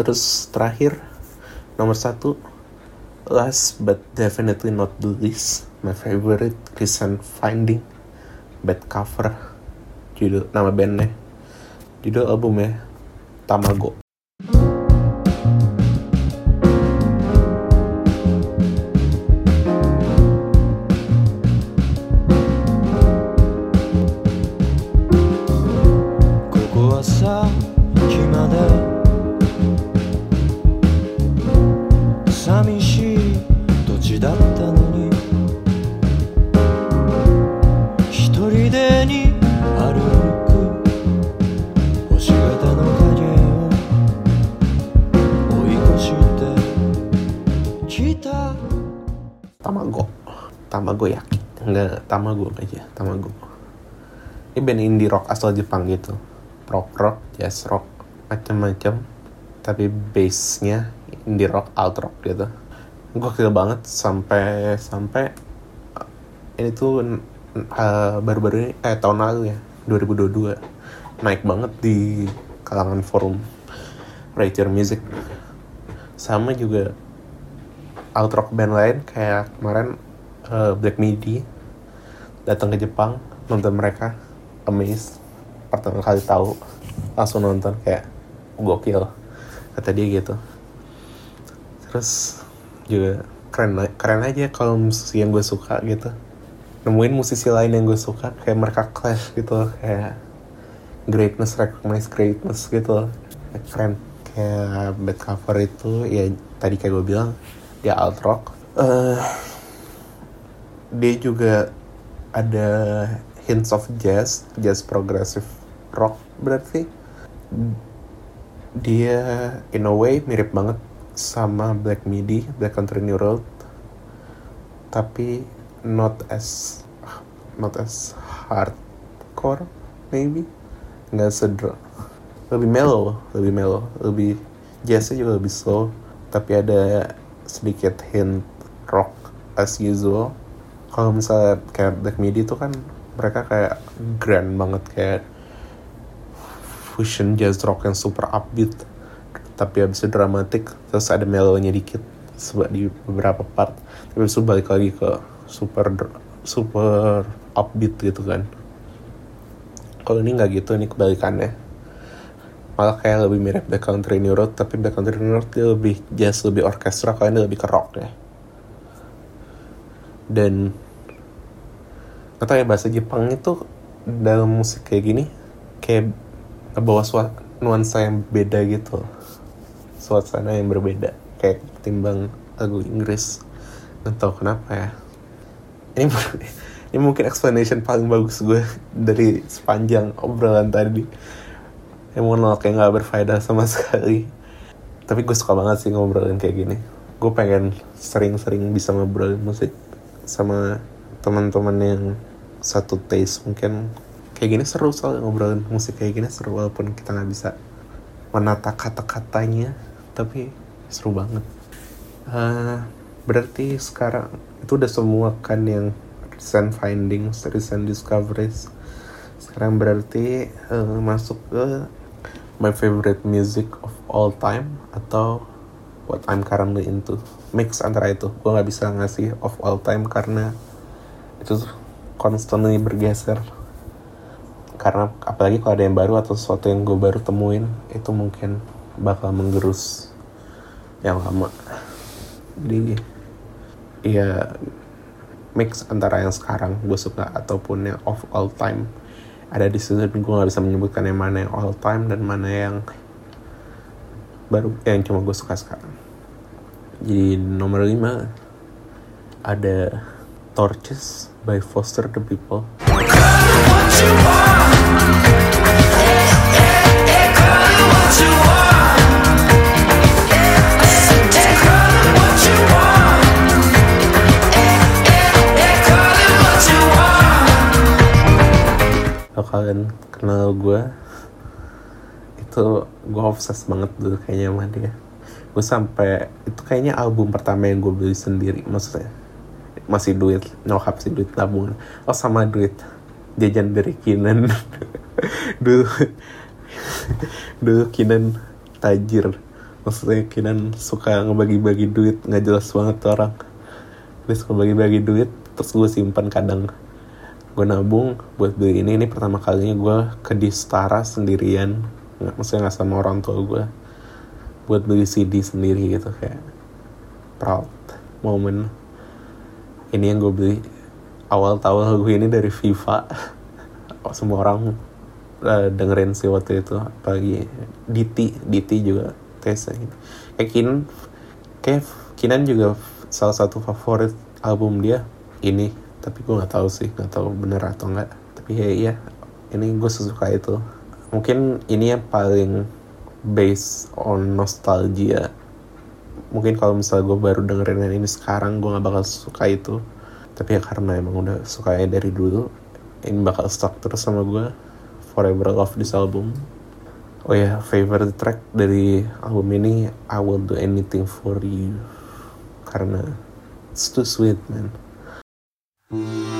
Terus terakhir nomor satu last but definitely not the least my favorite recent finding bad cover. Judul nama bandnya. Judul albumnya Tamago kita Tamago. Tamago yakin Enggak, Tamago aja Tamago. Ini band indie rock asal Jepang gitu. Rock rock, jazz rock Macem-macem. Tapi bassnya indie rock, alt rock gitu. Gue kira banget sampai sampai eh, ini tuh uh, eh, baru -baru ini eh tahun lalu ya 2022 naik banget di kalangan forum writer music. Sama juga alt rock band lain kayak kemarin uh, Black Midi datang ke Jepang nonton mereka amazed pertama kali tahu langsung nonton kayak gokil kata dia gitu. Terus juga keren keren aja kalau musik yang gue suka gitu. Nemuin musisi lain yang gue suka kayak mereka Clash gitu kayak greatness recognize greatness gitu. Keren kayak bad cover itu ya tadi kayak gue bilang dia alt rock. Eh, dia juga ada hints of jazz jazz progressive rock berarti. Dia in a way mirip banget sama Black Midi Black Country New Road tapi not as not as hardcore maybe. Nggak sedra lebih mellow lebih mellow lebih jazznya juga lebih slow tapi ada sedikit hint rock as usual. Kalau misalnya kayak Black Midi itu kan mereka kayak grand banget kayak fusion jazz rock yang super upbeat tapi habis itu dramatik terus ada mellownya dikit seba- di beberapa part. Tapi itu balik lagi ke super super upbeat gitu kan. Kalau ini nggak gitu ini kebalikannya malah kayak lebih mirip Black Country New Road tapi Black Country New Road dia lebih jazz lebih orkestra kalau ini lebih ke rock ya dan tahu ya bahasa Jepang itu dalam musik kayak gini kayak ngebawa sua- nuansa yang beda gitu. Suasana yang berbeda. Kayak timbang lagu Inggris. Nggak tahu kenapa ya. Ini ini mungkin explanation paling bagus gue dari sepanjang obrolan tadi yang monolog kayak nggak berfaedah sama sekali. Tapi gue suka banget sih ngobrolin kayak gini. Gue pengen sering-sering bisa ngobrolin musik sama teman-teman yang satu taste mungkin. Kayak gini seru soal ngobrolin musik kayak gini seru walaupun kita nggak bisa menata kata-katanya. Tapi seru banget. Eh, berarti sekarang itu udah semua kan yang recent findings recent discoveries. Sekarang berarti eh, masuk ke my favorite music of all time atau what I'm currently into? Mix antara itu. Gue nggak bisa ngasih of all time karena itu constantly bergeser. Karena apalagi kalau ada yang baru atau sesuatu yang gue baru temuin itu mungkin bakal menggerus yang lama. Jadi ya mix antara yang sekarang gue suka ataupun yang of all time ada di situ tapi gue nggak bisa menyebutkan yang mana yang all time dan mana yang baru yang cuma gue suka sekarang. Jadi nomor 5 ada Torches by Foster the People kalau kalian kenal gue itu gue obses banget dulu kayaknya sama dia. Gue sampai itu kayaknya album pertama yang gue beli sendiri maksudnya. Masih duit nyokap sih duit tabungan. Oh sama duit jajan dari Kinan dulu dulu Kinan tajir. Maksudnya Kinan suka ngebagi-bagi duit nggak jelas banget tuh orang. Dia suka bagi-bagi duit terus gue simpan kadang gue nabung buat beli ini. Ini pertama kalinya gue ke Distara sendirian. Nggak maksudnya nggak sama orang tua gue buat beli CD sendiri gitu kayak proud moment. Ini yang gue beli. Awal tahu lagu ini dari FIFA semua orang eh, dengerin sih waktu itu. Apalagi Diti Diti juga tesnya gitu. Kayak Kinan kayak Kinan juga salah satu favorit album dia. Ini tapi gue nggak tahu sih nggak tahu bener atau enggak tapi ya iya ini gue sesuka itu. Mungkin ini yang paling based on nostalgia. Mungkin kalau misalnya gue baru dengerin ini sekarang gue nggak bakal suka itu. Tapi ya karena emang udah sukanya dari dulu ini bakal stuck terus sama gue forever love this album. Oh ya favorite track dari album ini I will do anything for you. Karena it's too sweet man Never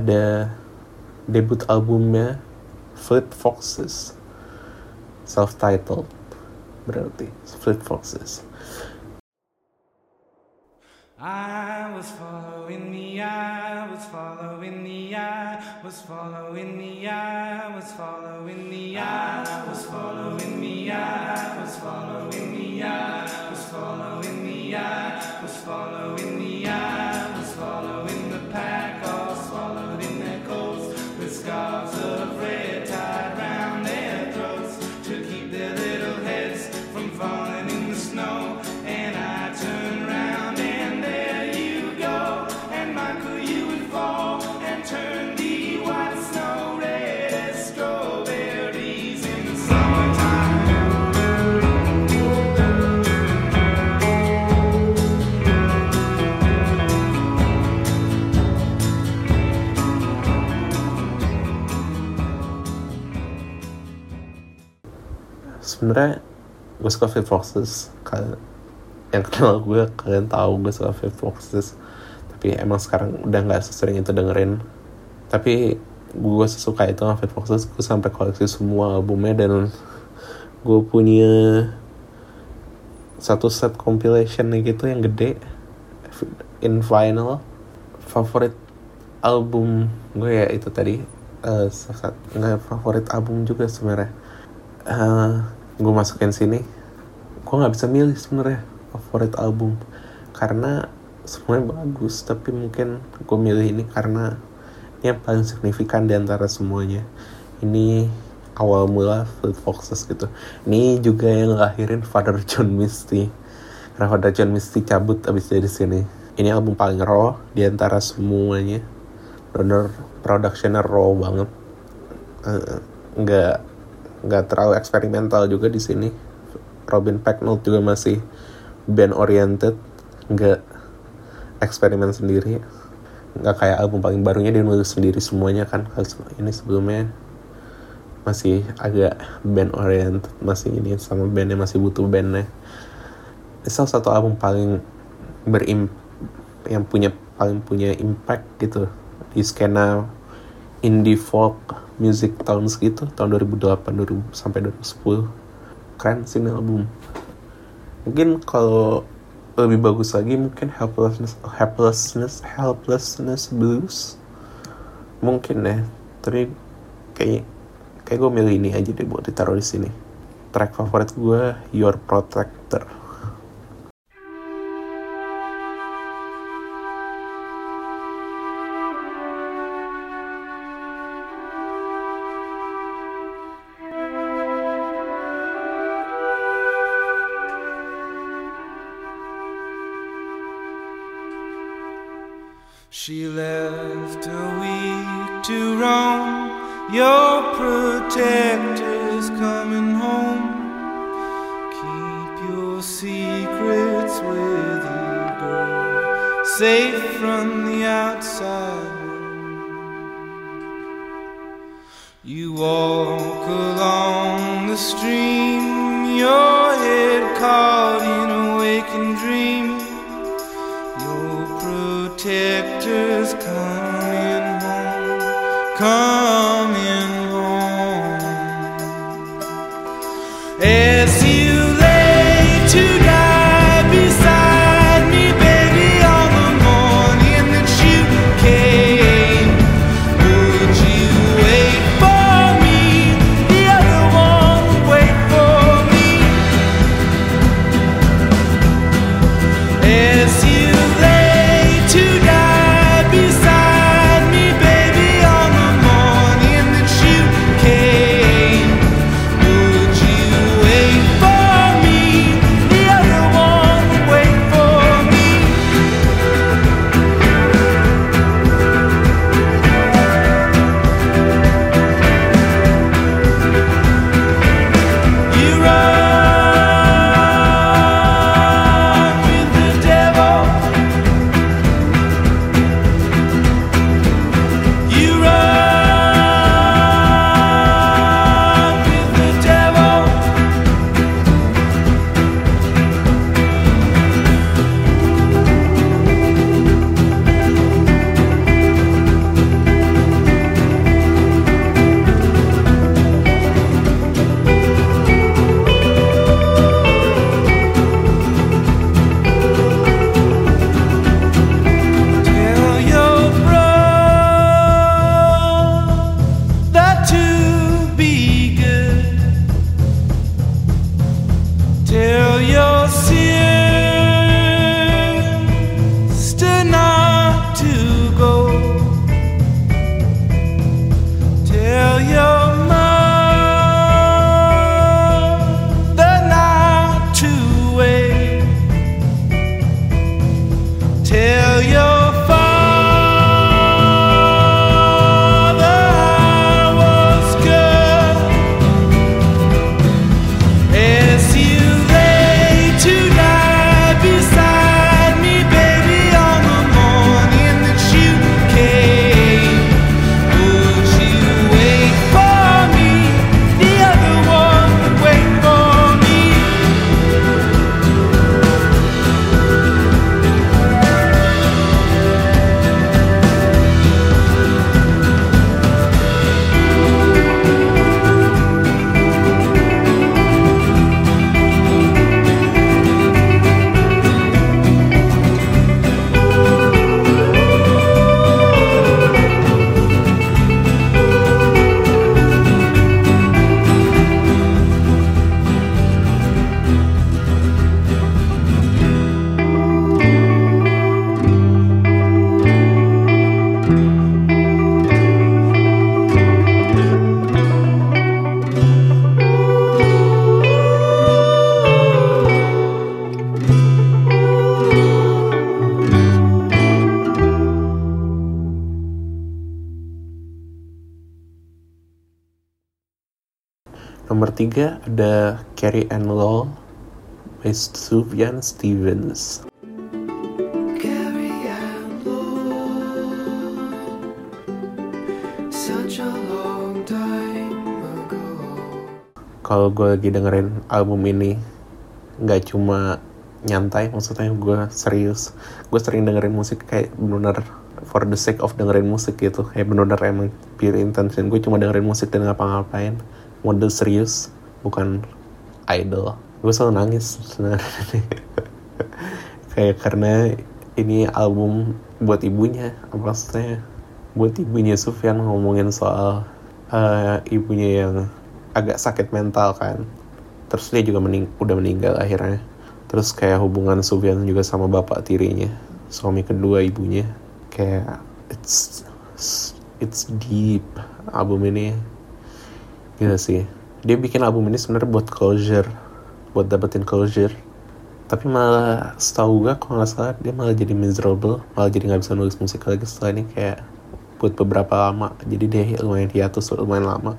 ada debut albumnya Fleet Foxes. Self-titled berarti. Fleet Foxes. I was following the eye, was following the eye, was following the eye, was following the eye, was following the eye, was following the eye, was following the eye, was following sebenarnya gue suka Fleet Foxes. Kalian yang kenal gue kalian tahu gue suka Fleet Foxes. Tapi emang sekarang udah nggak sesering itu dengerin. Tapi gue sesuka itu sama Fleet Foxes. Gue sampai koleksi semua albumnya dan gue punya satu set compilation gitu yang gede. In vinyl favorit album gue ya itu tadi. Saat nggak favorit album juga sebenarnya gue masukin sini gue nggak bisa milih sebenarnya favorit album. Karena semuanya bagus tapi mungkin gue milih ini karena ini yang paling signifikan di antara semuanya. Ini awal mula Fleet Foxes gitu. Ini juga yang ngelahirin Father John Misty. Karena Father John Misty cabut abis dari sini. Ini album paling raw di antara semuanya. Bener productionnya raw banget. Eh, nggak nggak terlalu eksperimental juga di sini. Robin Pecknold juga masih band oriented nggak eksperimen sendiri. Nggak kayak album paling barunya dia nulis sendiri semuanya kan ini sebelumnya masih agak band oriented masih ini sama bandnya masih butuh bandnya. Ini salah satu album paling berim yang punya paling punya impact gitu. Di skena indie folk music tahun segitu tahun 2008 2000 sampai 2010 keren sih ini album. Mungkin kalau lebih bagus lagi mungkin helplessness helplessness helplessness blues. Mungkin ya tapi kayak kayak gue milih ini aja deh buat ditaruh di sini. Track favorit gue Your Protector Your protector's coming home. Keep your secrets with you, girl. Safe from the outside. You walk along the stream, your head caught in a waking dream. Your protector's coming home, coming Is. Nomor tiga ada Carrie Ann Law by Sufjan Stevens. Carrie Ann Law, such a long time ago. Kalau gue lagi dengerin album ini, nggak cuma nyantai, maksudnya gue serius. Gue sering dengerin musik kayak bener for the sake of dengerin musik gitu. Kayak bener emang pure intention. Gue cuma dengerin musik dan ngapa-ngapain. Mode serius, bukan idol. Gue selalu nangis sebenarnya. kayak karena ini album buat ibunya apa maksudnya buat ibunya Sufyan ngomongin soal eh, ibunya yang agak sakit mental kan terus dia juga mening udah meninggal akhirnya terus kayak hubungan Sufyan juga sama bapak tirinya suami kedua ibunya kayak it's it's deep album ini Gila sih. Dia bikin album ini sebenarnya buat closure buat dapetin closure. Tapi malah setahu gue kalau nggak salah dia malah jadi miserable malah jadi nggak bisa nulis musik lagi setelah ini kayak buat beberapa lama. Jadi dia lumayan hiatus lumayan lama.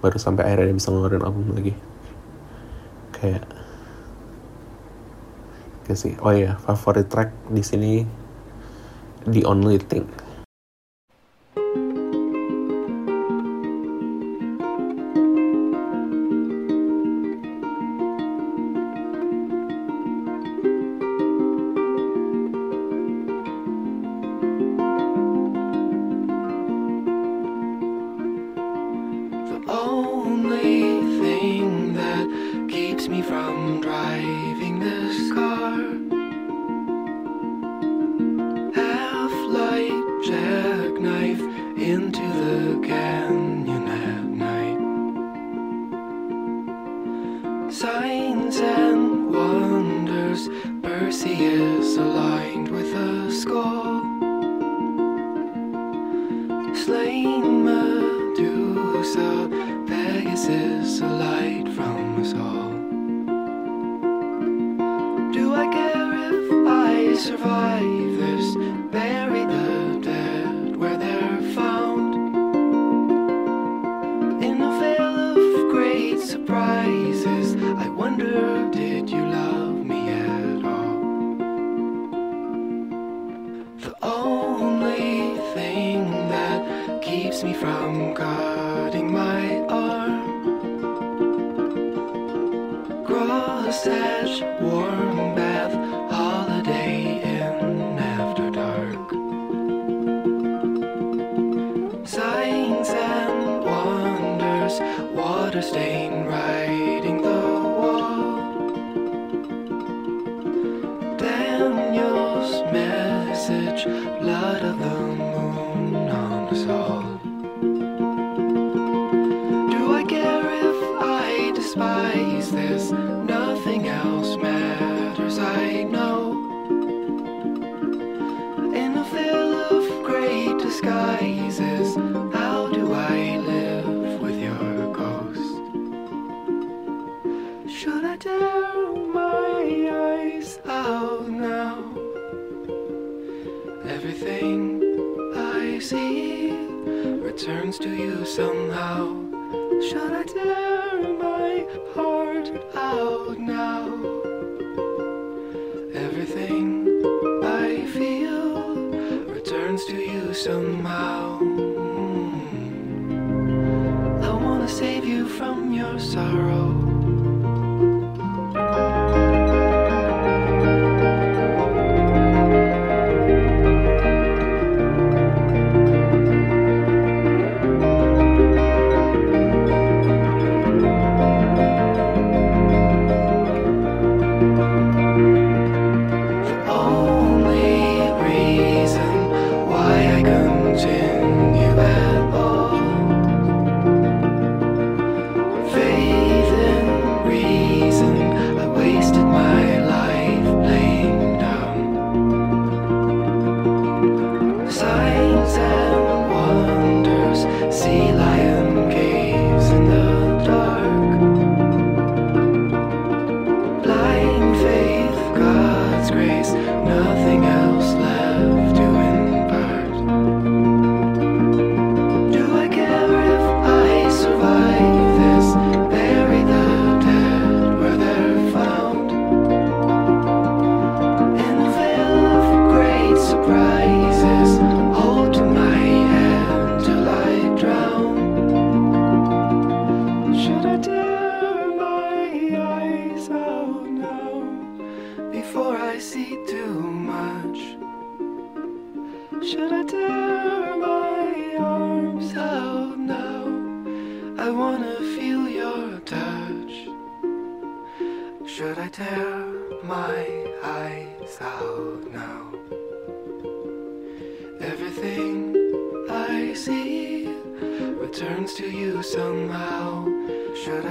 Baru sampai akhirnya dia bisa ngeluarin album lagi. Kayak kayak sih. Oh ya favorit track di sini The Only Thing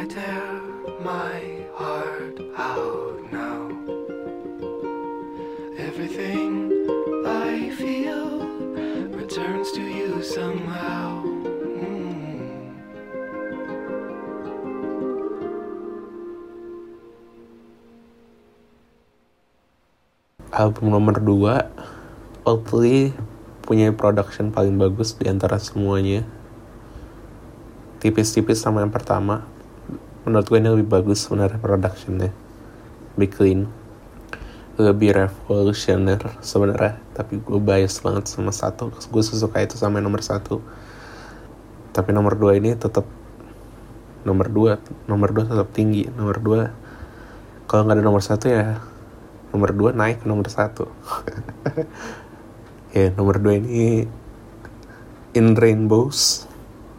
tear my heart out now? Everything I feel returns to you somehow. Album nomor 2 Oatly punya production paling bagus di antara semuanya tipis-tipis sama yang pertama menurut gue ini lebih bagus sebenarnya productionnya. Lebih clean. Lebih revolusioner sebenarnya. Tapi gue bias banget sama satu. Gue suka itu sama yang nomor satu. Tapi nomor dua ini tetap nomor dua nomor dua tetap tinggi. Nomor dua kalau nggak ada nomor satu ya nomor dua naik ke nomor satu. Ya nomor dua ini In Rainbows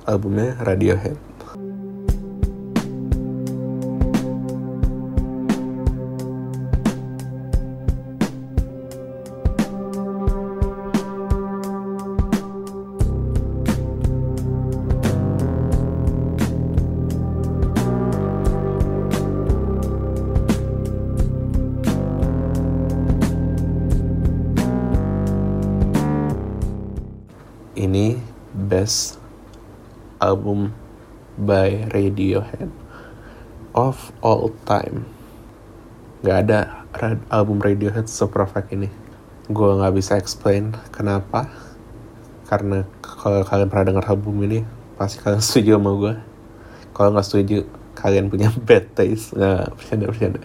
albumnya Radiohead best album by Radiohead of all time. Nggak ada album Radiohead seperfect ini. Gue nggak bisa explain kenapa. Karena kalau kalian pernah dengar album ini pasti kalian setuju sama gue kalau nggak setuju kalian punya bad taste. Nggak bercanda bercanda.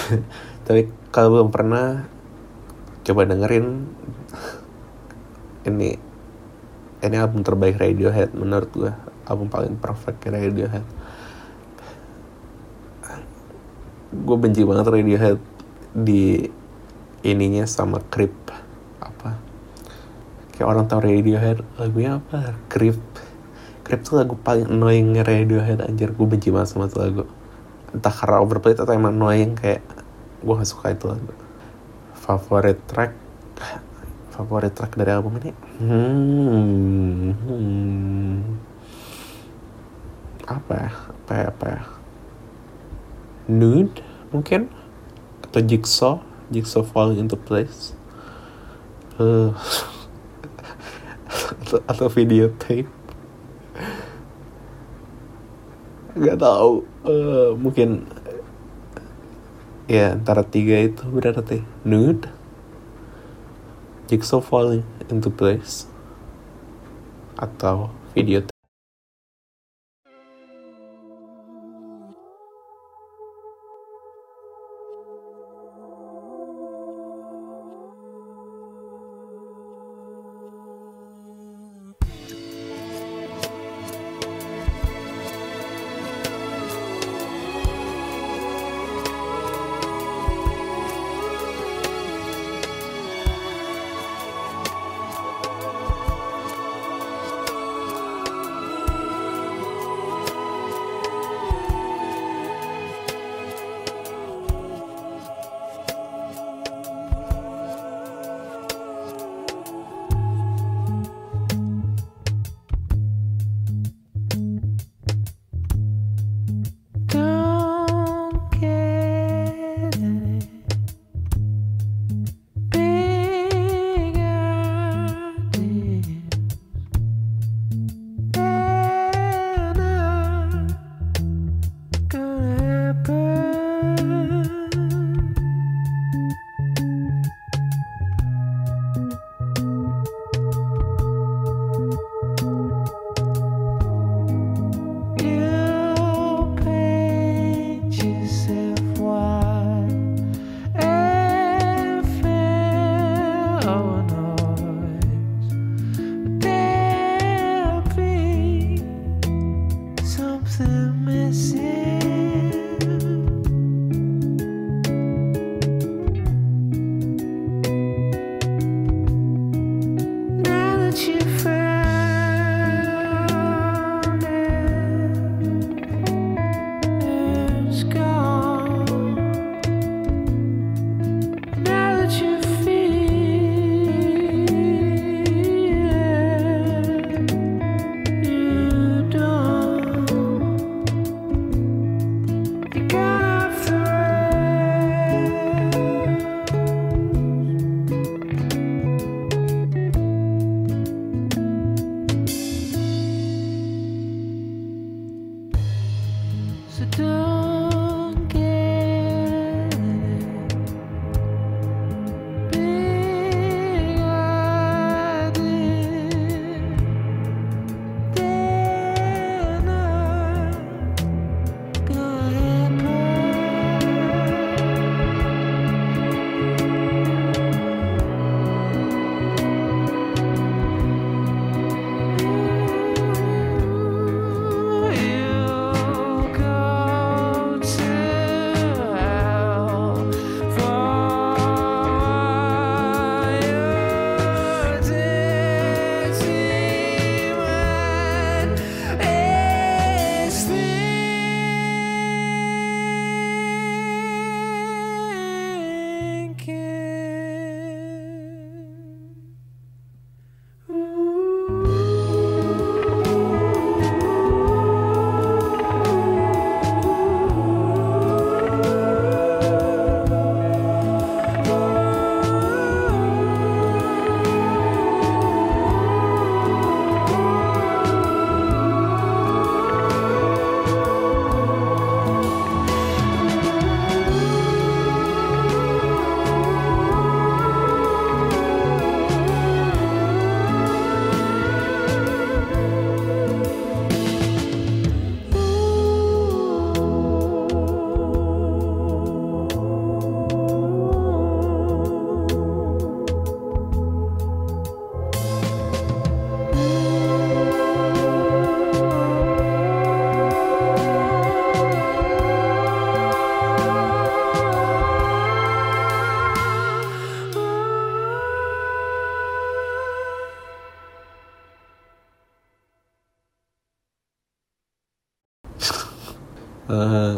Tapi kalau belum pernah coba dengerin. Ini ini album terbaik Radiohead menurut gue album paling perfect Radiohead. Gue benci banget Radiohead di ininya sama Creep. Apa? Kayak orang tau Radiohead lagunya apa? Creep. Creep tuh lagu paling annoying Radiohead anjir. Gue benci banget sama tuh lagu. Entah karena overplayed atau emang annoying kayak gue gak suka itu lagu. Favorit track favorit track dari album ini? Hmm, hmm. apa ya? Apa ya? Apa ya? Nude mungkin? Atau jigsaw? Jigsaw falling into place? Eh, atau, atau videotape nggak tahu. Eh, mungkin ya antara tiga itu berarti. Nude jigsaw falling into place atau video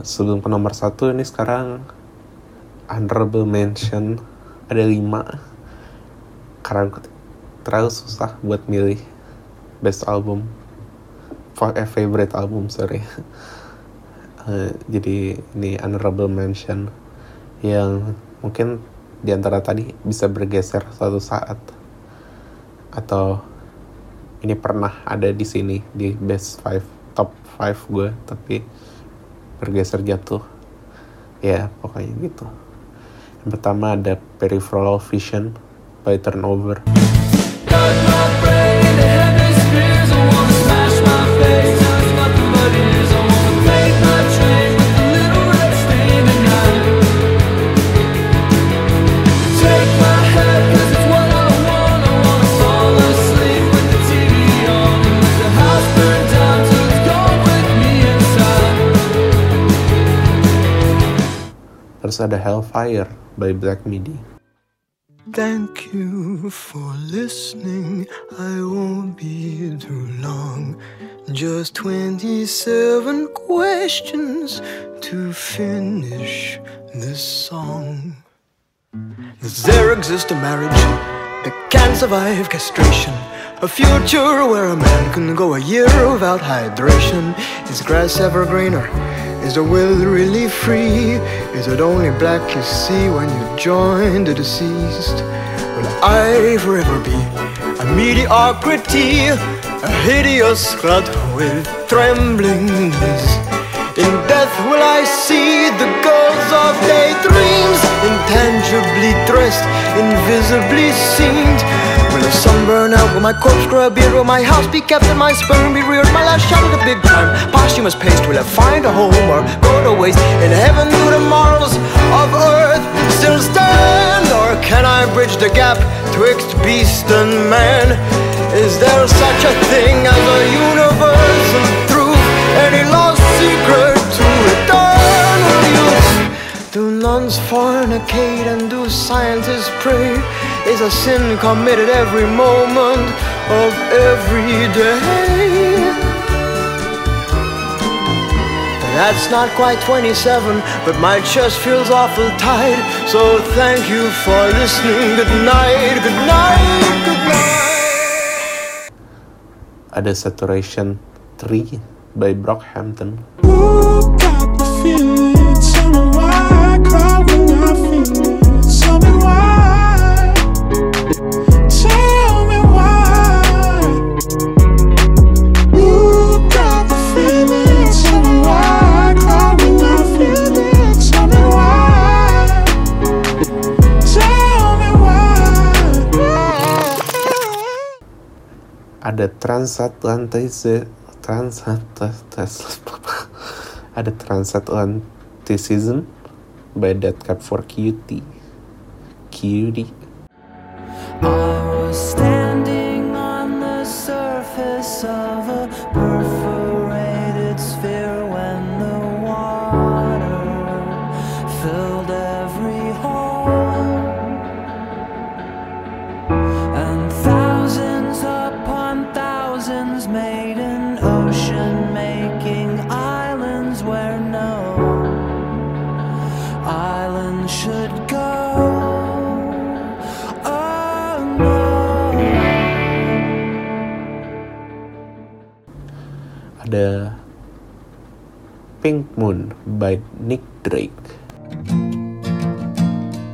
sebelum ke nomor satu ini sekarang honorable mention. Ada lima. Karena terlalu susah buat milih best album. Fa- eh, favorite album sorry. Eh, jadi ini honorable mention yang mungkin di antara tadi bisa bergeser suatu saat. Atau ini pernah ada di sini di best five top five gue tapi bergeser jatuh ya pokoknya gitu. Yang pertama ada peripheral vision by turnover ada hellfire by black midi Thank you for listening. I won't be too long. Just 27 questions to finish this song. Does there exist a marriage that can survive castration? A future where a man can go a year without hydration? Is grass ever greener? Is the will really free? Is it only black you see when you join the deceased? Will I forever be a mediocrity? A hideous clod with trembling knees? In death will I see the girls of daydreams Intangibly dressed, invisibly seen Will the sun burn out? Will my corpse grow a beard? Will my house be kept and my sperm be reared? My last shot at the big time Posthumous paste Will I find a home or go to waste? In heaven do the morals of earth still stand? Or can I bridge the gap twixt beast and man? Is there such a thing as a universal truth? Any lost secret to eternal youth? Do nuns fornicate and do scientists pray? Is a sin committed every moment of every day? That's not quite 27, but my chest feels awful tight. So thank you for listening. Good night, good night, good night. ada saturation 3 by Brockhampton ada transatlantic transatlantis ada transatlanticism by Dead Cat for Cutie Cutie Pink Moon by Nick Drake.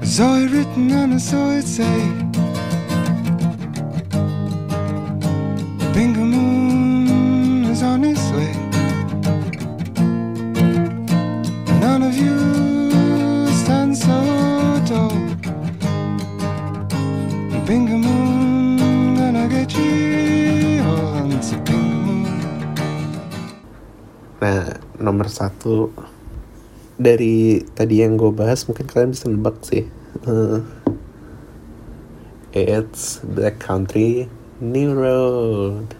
Zoe written on a Zoe say Pink Moon nomor satu dari tadi yang gue bahas mungkin kalian bisa nebak sih. Eh, it's Black Country New Road.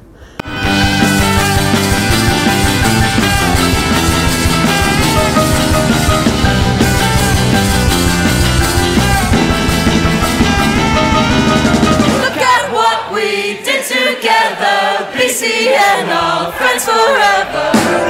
Together, BC and all friends forever.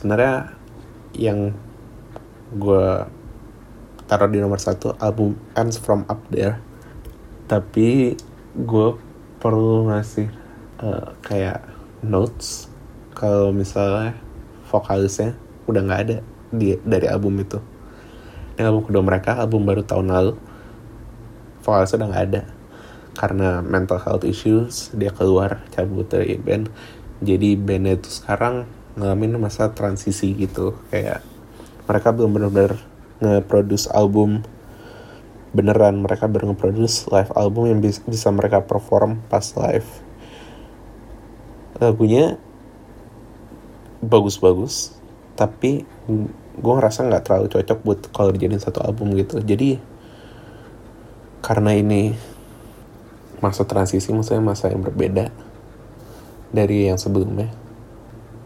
sebenarnya yang gue taruh di nomor satu album Ends From Up There. Tapi gue perlu ngasih eh, kayak notes kalau misalnya vokalisnya udah nggak ada di dari album itu. Ini album kedua mereka album baru tahun lalu. Vokalisnya udah nggak ada. Karena mental health issues dia keluar cabut dari band. Jadi bandnya itu sekarang ngalamin masa transisi gitu. Kayak mereka belum benar-benar nge-produce album beneran. Mereka baru nge-produce live album yang bis- bisa mereka perform pas live. Lagunya bagus-bagus tapi gue ngerasa nggak terlalu cocok buat kalau dijadiin satu album gitu. Jadi karena ini masa transisi maksudnya masa yang berbeda dari yang sebelumnya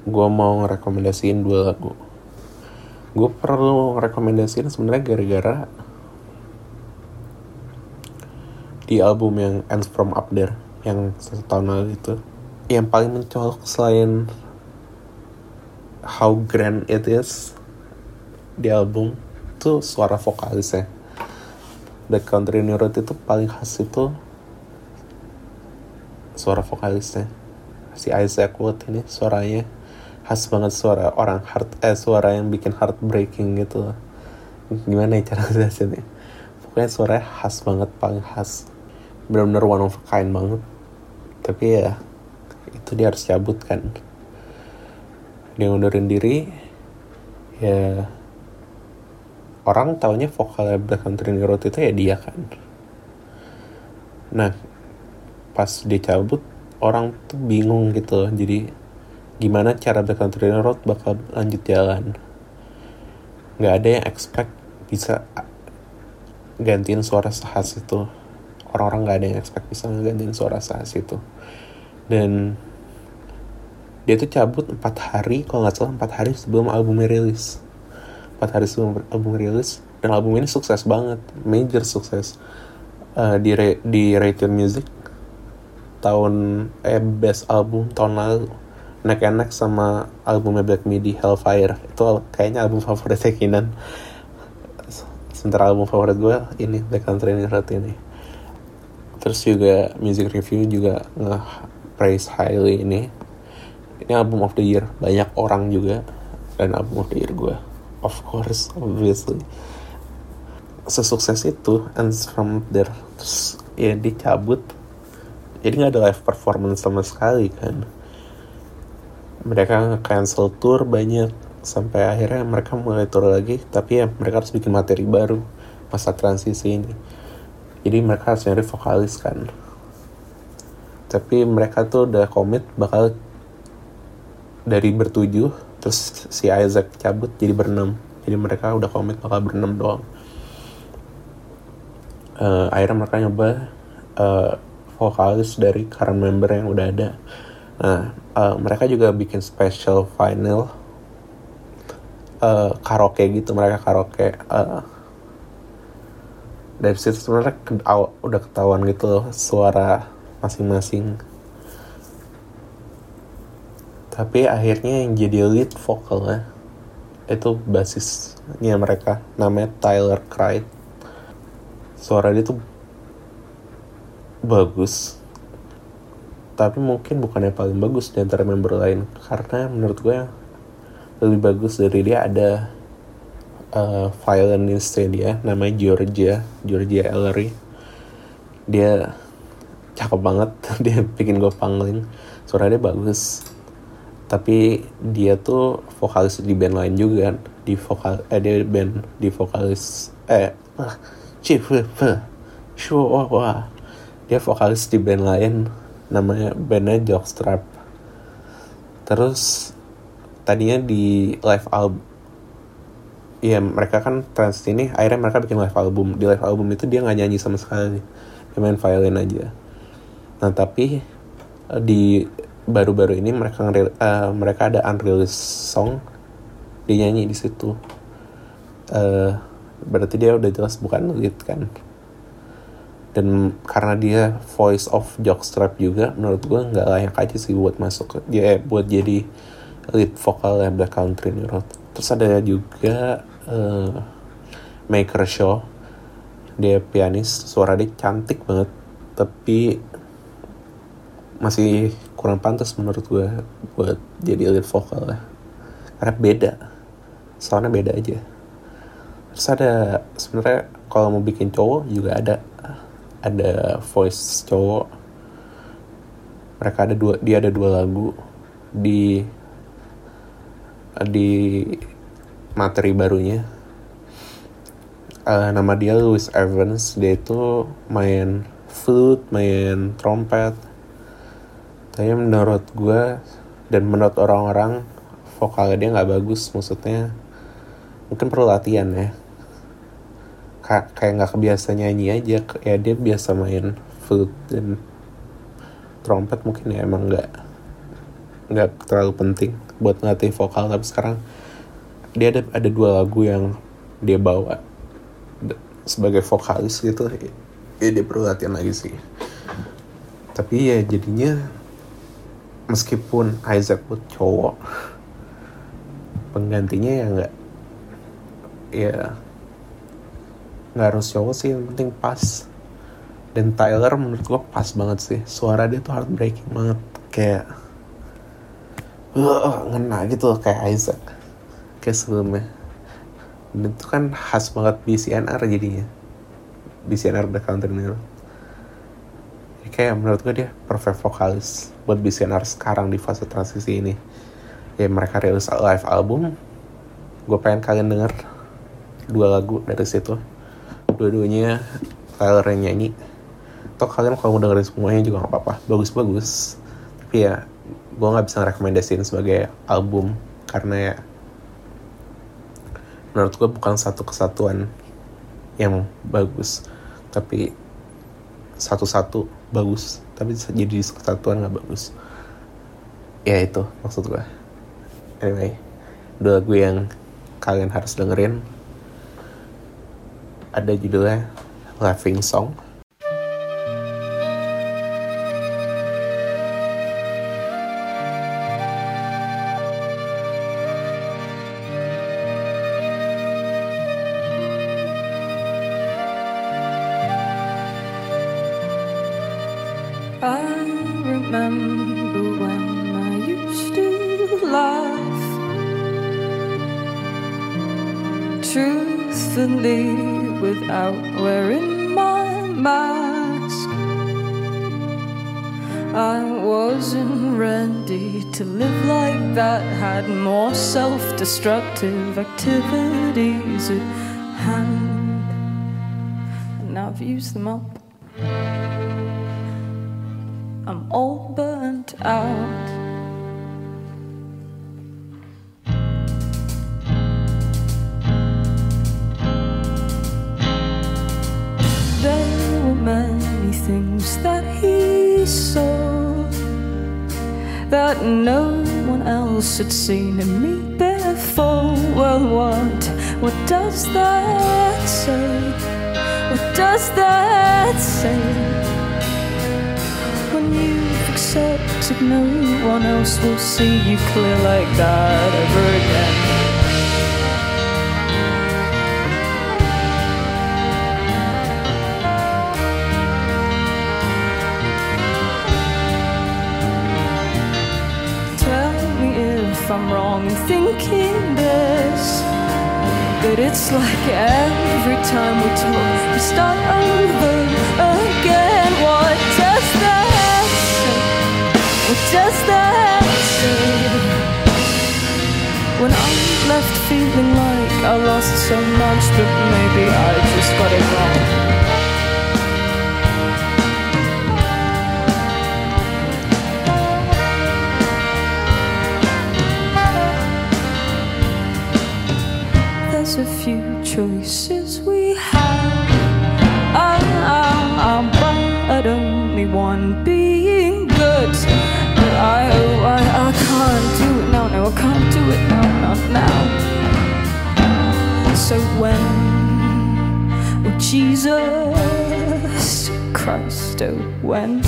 gue mau ngerekomendasiin dua lagu. Gue perlu rekomendasiin sebenarnya gara-gara di album yang Ends From Up There yang satu tahun lalu itu. Yang paling mencolok selain how grand it is di album itu suara vokalisnya. Black Country New Road itu paling khas itu suara vokalisnya. Si Isaac Wood ini suaranya khas banget suara orang heart eh suara yang bikin heartbreaking gitu. Gimana ya cara jelasinnya pokoknya suaranya khas banget paling khas. Benar-benar one of a kind banget. Tapi ya itu dia harus cabut kan. Dia ngundurin diri ya orang taunya vokalnya Black Country Road itu ya dia kan. Nah pas dia cabut orang tuh bingung gitu. Jadi gimana cara Black Country Road bakal lanjut jalan. Nggak ada yang expect bisa gantiin suara khas itu. Orang-orang nggak ada yang expect bisa ngegantiin suara khas itu. Dan dia tuh cabut empat hari kalau nggak salah empat hari sebelum albumnya rilis. Empat hari sebelum album rilis dan album ini sukses banget. Major sukses. Eh, di di Rated Music tahun eh best album tahun lalu and neck sama albumnya Black Midi Hellfire. Itu kayaknya album favoritnya Kinan. Sementara album favorit gue ini Black Country New Road ini. Terus juga music review juga nge praise highly ini. Ini album of the year banyak orang juga dan album of the year gue of course obviously. Sesukses itu ends from there. Terus ya dicabut. Jadi nggak ada live performance sama sekali kan mereka cancel tour banyak. Sampai akhirnya mereka mulai tour lagi tapi ya mereka harus bikin materi baru masa transisi ini. Jadi mereka harus nyari vokalis kan. Tapi mereka tuh udah komit bakal dari bertujuh terus si Isaac cabut jadi berenam. Jadi mereka udah komit bakal berenam doang. Eh, akhirnya mereka nyoba eh, vokalis dari current member yang udah ada nah eh, mereka juga bikin special final eh, karaoke gitu mereka karaoke eh, dari situ sebenarnya udah ketahuan gitu loh suara masing-masing. Tapi akhirnya yang jadi lead vokalnya itu basisnya mereka namanya Tyler Cried suara dia tuh bagus tapi mungkin bukan yang paling bagus di antara member lain. Karena menurut gue lebih bagus dari dia ada uh, violinistnya dia namanya Georgia Georgia Ellery. Dia cakep banget dia bikin gue pangling. Suara dia bagus. Tapi dia tuh vokalis di band lain juga di vokal eh dia band di vokalis eh dia vokalis di band lain namanya bandnya Jockstrap. Terus tadinya di live album Iya mereka kan trans ini akhirnya mereka bikin live album. Di live album itu dia nggak nyanyi sama sekali. Dia main violin aja. Nah tapi eh, di baru-baru ini mereka eh, mereka ada unreleased song. Dia nyanyi di situ. Eh berarti dia udah jelas bukan lead kan dan karena dia voice of jockstrap juga menurut gue nggak layak aja sih buat masuk dia buat jadi lead vokal Black Country New Road terus ada juga eh, Maker Show dia pianis suara dia cantik banget tapi masih kurang pantas menurut gue buat jadi lead vokal ya. Karena beda. Soalnya beda aja. Terus ada sebenarnya kalau mau bikin cowok juga ada ada voice cowok. Mereka ada dua dia ada dua lagu. Di di materi barunya. Eh, nama dia Louis Evans. Dia itu main flute main trompet. Tapi menurut gue dan menurut orang-orang vokalnya dia nggak bagus. Maksudnya mungkin perlu latihan ya kayak nggak kebiasa nyanyi aja ya dia biasa main flute dan trompet mungkin ya emang nggak nggak terlalu penting buat ngelatih vokal tapi sekarang dia ada ada dua lagu yang dia bawa sebagai vokalis gitu ya dia perlu latihan lagi sih. Tapi ya jadinya meskipun Isaac buat cowok penggantinya ya nggak ya nggak harus cowok sih yang penting pas. Dan Tyler menurut gua pas banget sih. Suara dia tuh heartbreaking banget. Kayak uh, ngena gitu loh kayak Isaac. Kayak sebelumnya. Dan itu kan khas banget BCNR jadinya. BCNR Black Country New Jadi kayak menurut gue dia perfect vokalis buat BCNR sekarang di fase transisi ini. Ya mereka rilis live album. Gue pengen kalian denger dua lagu dari situ dua-duanya. Tyler yang nyanyi. Atau kalian kalau mau dengerin semuanya juga gak apa-apa. Bagus-bagus. Tapi ya gue nggak bisa rekomendasiin sebagai album karena ya menurut gue bukan satu kesatuan yang bagus. Tapi satu-satu bagus. Tapi jadi kesatuan nggak bagus. Ya itu maksud gue anyway dua lagu yang kalian harus dengerin ada judulnya Laughing Song I remember when I laugh without wearing my mask. I wasn't ready to live like that, had more self destructive activities at hand. And now I've used them up. I'm all burnt out. That no one else had seen me before. Well, what? What does that say? What does that say? when you've accepted no one else will see you clear like that ever again. Wrong in thinking this. But it's like every time we talk, we start over again. What does that say? What does that say? When I'm left feeling like I lost so much, but maybe I just got it wrong. Choices we have are but only one being good. But I, oh, I, I can't do it now, no, I can't do it now, not now. So when, oh Jesus Christ, oh when.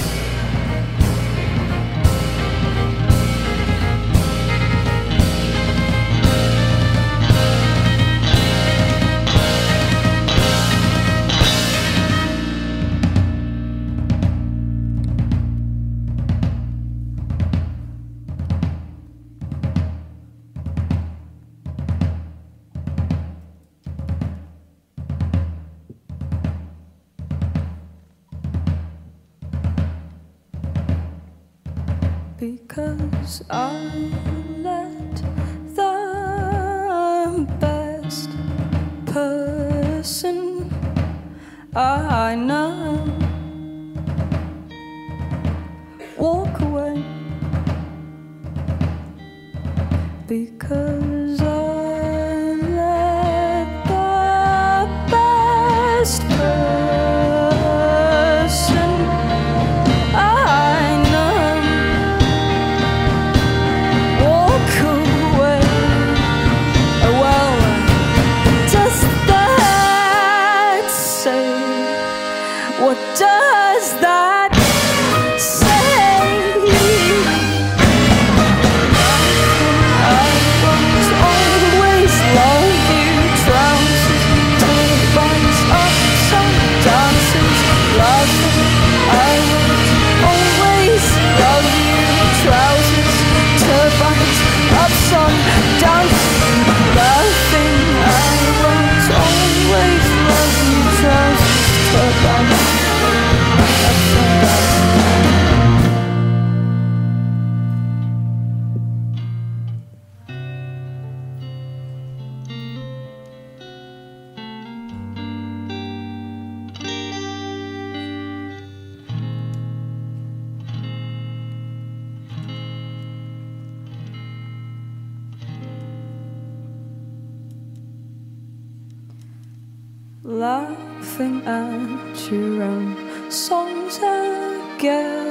Laughing at your own songs again.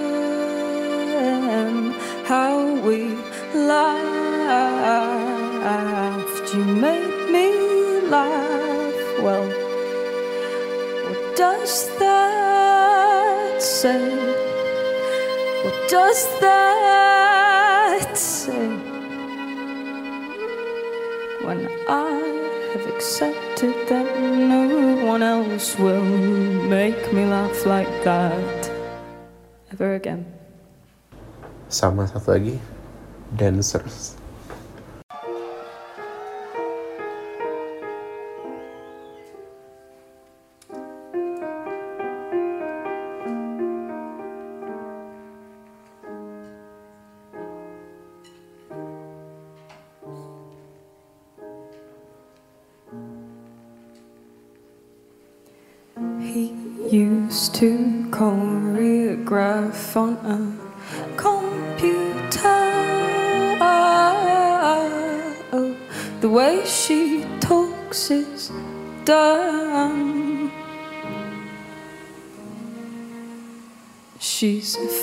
How we laughed, you made me laugh. Well, what does that say? What does that say? when I have accepted that no one else will make me laugh like that ever again. Sama satu lagi, dancers.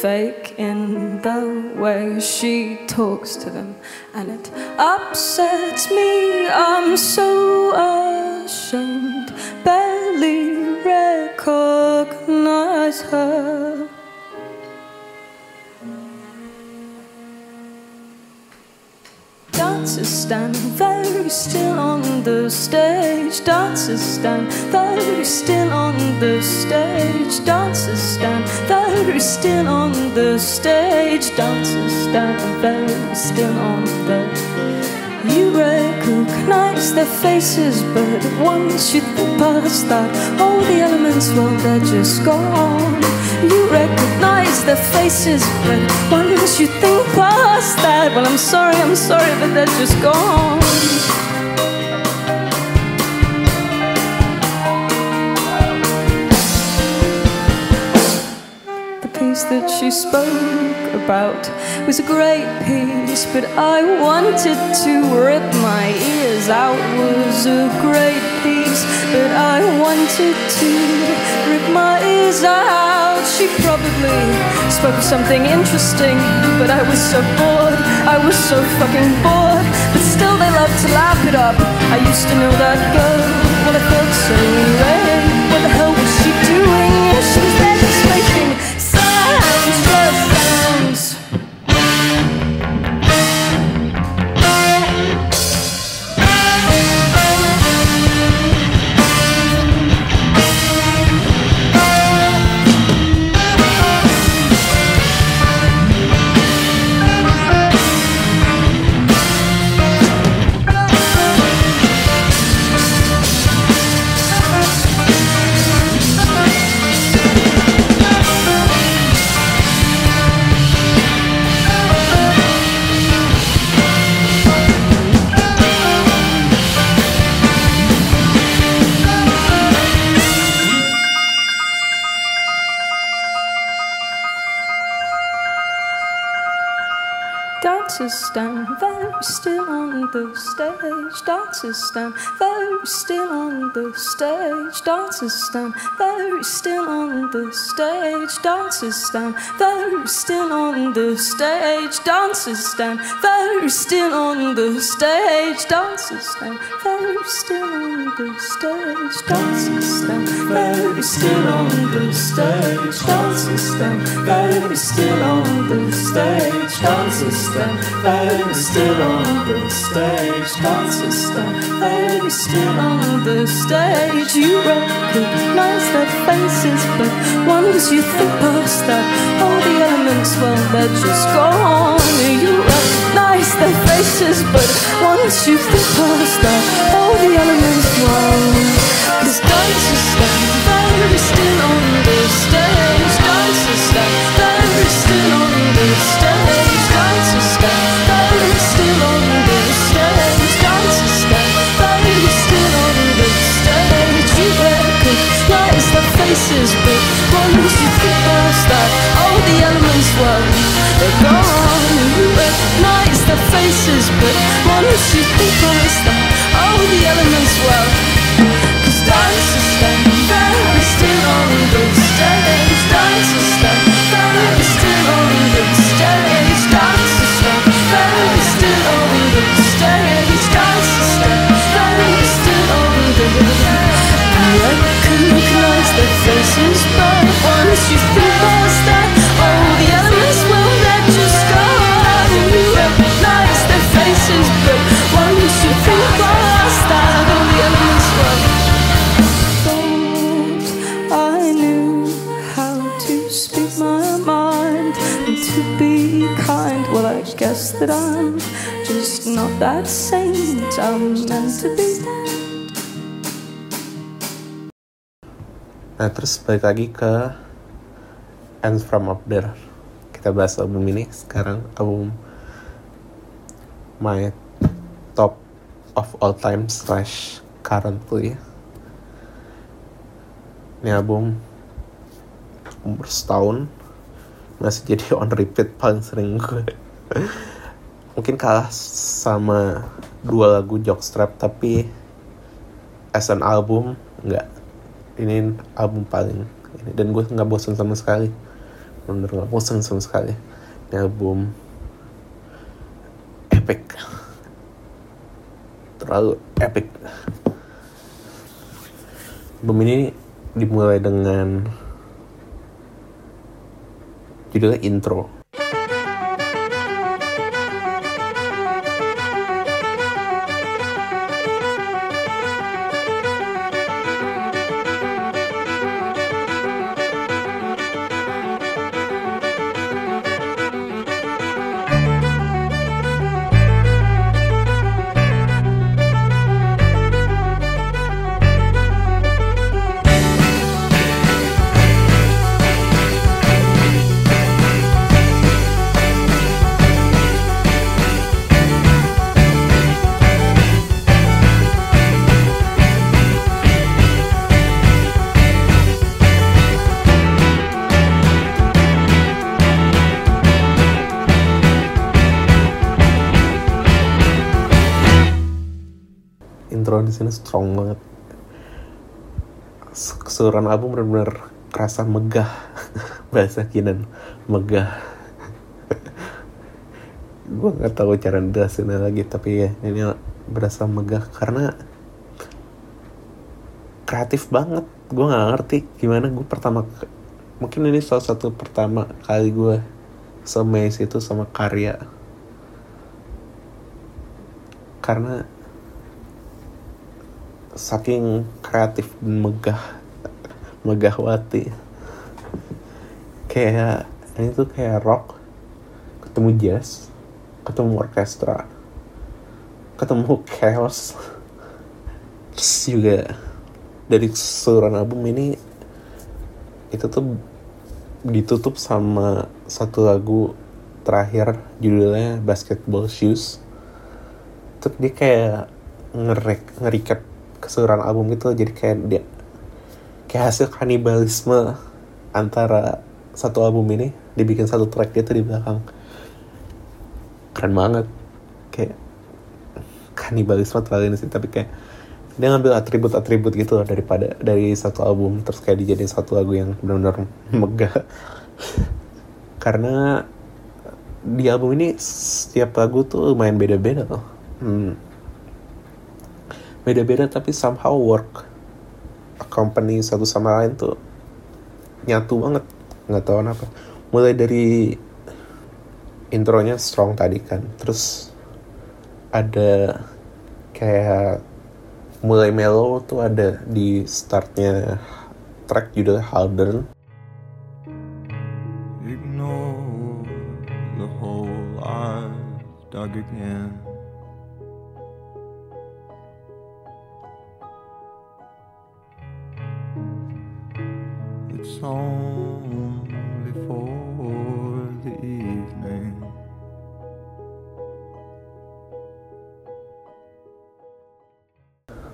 Fake in the way she talks to them, and it upsets me. I'm so ashamed, barely recognize her. Dancers stand still on the stage. Dancers stand very still on the stage. Dancers stand very still on the stage. Dancers stand very still on the. You recognize their faces, but once you think past that, all the elements, well, they're just gone. You recognize their faces, but once you think past that, well, I'm sorry, I'm sorry, but they're just gone. That she spoke about was a great piece, but I wanted to rip my ears out. Was a great piece, but I wanted to rip my ears out. She probably spoke of something interesting, but I was so bored. I was so fucking bored, but still they love to laugh it up. I used to know that girl. Well, I felt so red. What the hell was she doing? She was there just consta. On the stage. Dancers stand very still on the stage. Dancers stand very still on the stage. Dancers stand very still on the stage. Dancers stand very still on the stage. Dancers stand very still on the stage. Dancers stand very still on the stage. Dancers stand very still on the stage. Dancers stand very still on the stage. You recognize their faces, but once you think past that, all the elements, well, they're just gone. You recognize their faces, but once you think past that, all the elements, well, cause dancers stand very still on the stage. Dancers stand very still on the stage. Faces, but once you past that, all the elements, were they're gone. You recognize their faces, but once you past that, all the elements, well, cause dancers stand very still on the stage. Dancers to speak my mind and to be kind. Well, I guess that I'm just not that saint I'm meant to be. Nah terus balik lagi ke And From Up There. Kita bahas album ini sekarang. Album My Top of All Time slash Currently. Ini album umur setahun. Masih jadi on repeat paling sering gue. Mungkin kalah sama dua lagu Jockstrap tapi as an album nggak. Ini album paling ini. Dan gue nggak bosan sama sekali bener nggak bosan sama sekali. Ini album epic. Terlalu epic. Album ini dimulai dengan judulnya intro di sini strong banget. Keseluruhan album benar-benar kerasa megah. Bahasa kinan megah. Gue nggak tahu cara jelasinnya lagi tapi ya ini berasa megah karena kreatif banget. Gue nggak ngerti gimana gue pertama mungkin ini salah satu pertama kali gue semes itu sama karya. Karena saking kreatif dan megah megahwati kayak ini tuh kayak rock. Ketemu jazz ketemu orkestra ketemu chaos. Terus juga dari keseluruhan album ini itu tuh ditutup sama satu lagu terakhir judulnya Basketball Shoes. Terus dia kayak ngerek ngericap keseluruhan album gitu jadi kayak dia kayak hasil kanibalisme antara satu album ini dibikin satu track gitu di belakang. Keren banget. Kayak kanibalisme terlalu ini sih tapi kayak dia ngambil atribut-atribut gitu loh daripada dari satu album terus kayak dijadiin satu lagu yang benar-benar megah. Karena di album ini setiap lagu tuh lumayan beda-beda loh. Hmm. Beda-beda tapi somehow work. Accompany satu sama lain tuh nyatu banget. Nggak tahu kenapa. Mulai dari intronya strong tadi kan. Terus ada kayak mulai mellow tuh ada di startnya track judulnya Haldern Ignore the hole I've dug again. Only for the evening.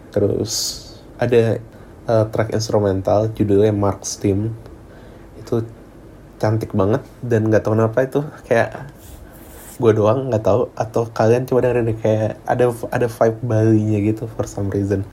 terus ada uh, track instrumental judulnya Mark's Team itu cantik banget dan nggak tahu kenapa itu kayak gue doang nggak tahu atau kalian coba dengerin kayak ada ada vibe Bali-nya gitu for some reason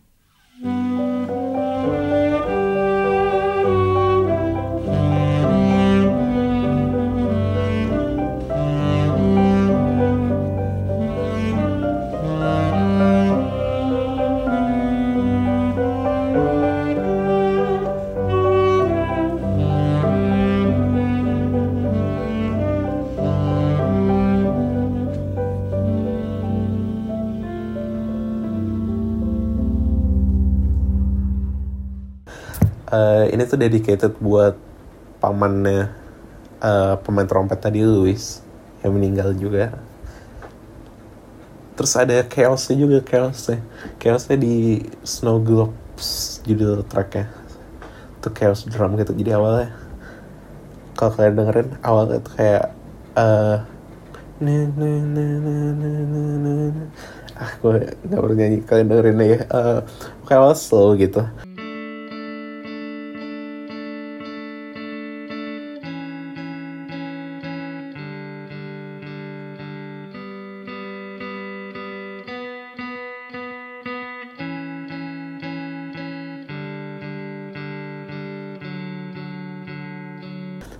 Tuh dedicated buat pamannya eh, pemain trompet tadi Louis yang meninggal juga. Terus ada chaosnya juga chaosnya. Chaosnya di Snow Globes judul tracknya. Itu chaos drum gitu. Jadi awalnya kalau kalian dengerin awalnya tuh kayak eh na, na, na, ah gue nggak bernyanyi kalian dengerin ya. Eh, kayak slow gitu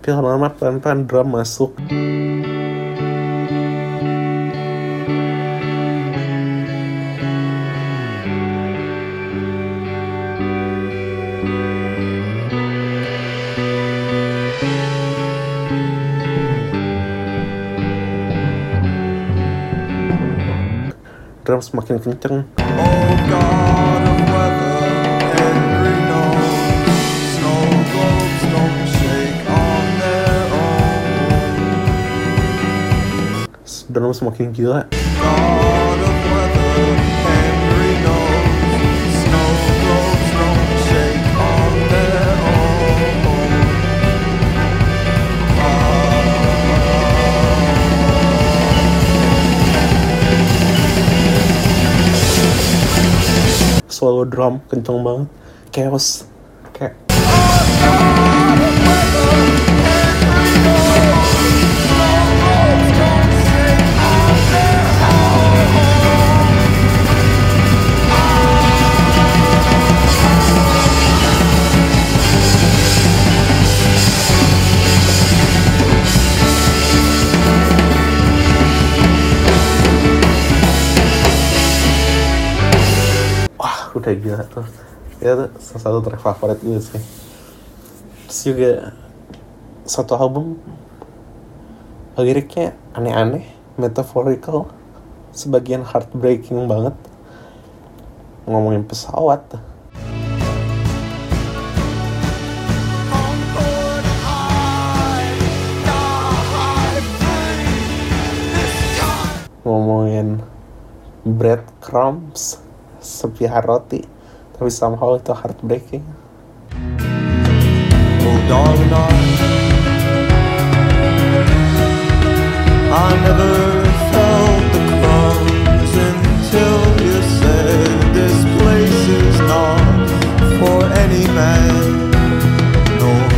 tapi lama-lama pelan-pelan drum masuk. Drum semakin kenceng. Oh God on their own. solo drum kenceng banget chaos udah gila tuh. Itu tuh salah satu track favorit gue sih. Terus juga satu album liriknya aneh-aneh metaphorical sebagian heartbreaking banget. Ngomongin pesawat. Ngomongin breadcrumbs sepihak roti tapi somehow itu heartbreaking Oh, darling, I, I never felt the crumbs until you said this place is not for any man, nor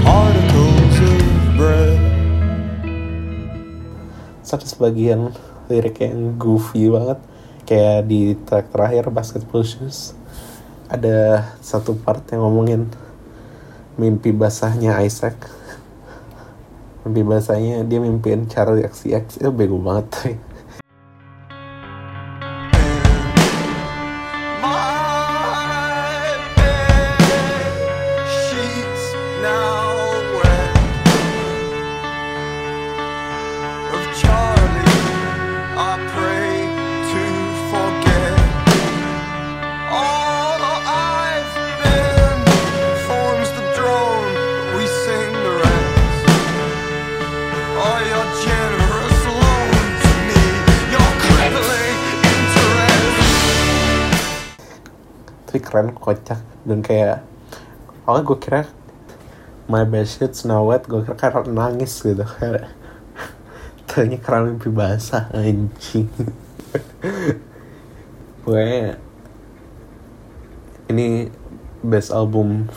particles of bread. satu sebagian lirik yang goofy banget kayak di track terakhir basketball shoes ada satu part yang ngomongin mimpi basahnya Isaac. Mimpi basahnya dia mimpiin Charlie XCX itu bego banget kayak awalnya gue kira my bed sheets now wet. Gue kira karena nangis gitu. Kayak ternyata karena mimpi basah anjing. Gue ini best album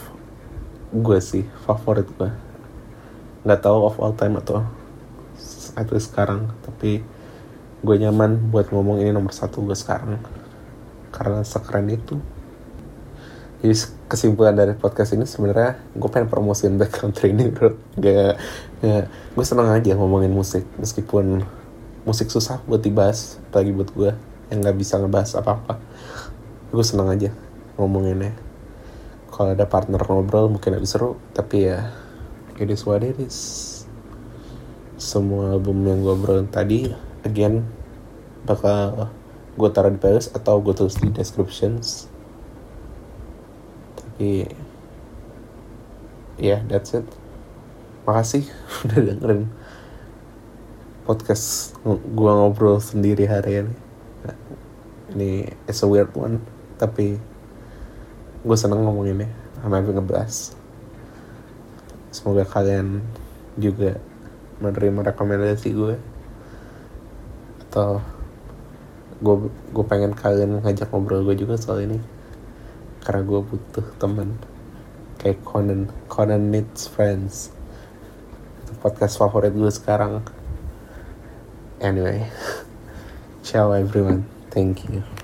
gue sih favorit gue nggak tahu of all time atau atau sekarang tapi gue nyaman buat ngomong ini nomor satu gue sekarang. Karena sekeren itu jadi kesimpulan dari podcast ini sebenarnya gue pengen promosiin background training bro. Gak, gak gue seneng aja ngomongin musik. Meskipun musik susah buat dibahas apalagi buat gue yang nggak bisa ngebahas apa apa gue seneng aja ngomonginnya. Kalau ada partner ngobrol mungkin lebih seru. Tapi ya it is what it is. Semua album yang gue obrolin tadi again bakal gue taruh di playlist atau gue tulis di descriptions tapi ya yeah, that's it. Makasih udah dengerin podcast gua ngobrol sendiri hari ini. Ini it's a weird one tapi gue seneng ngomonginnya. I'm having a blast. Semoga kalian juga menerima rekomendasi gue atau gue gue pengen kalian ngajak ngobrol gue juga soal ini karena gue butuh teman kayak Conan Conan needs friends. Itu podcast favorit gue sekarang. Anyway ciao everyone. Thank you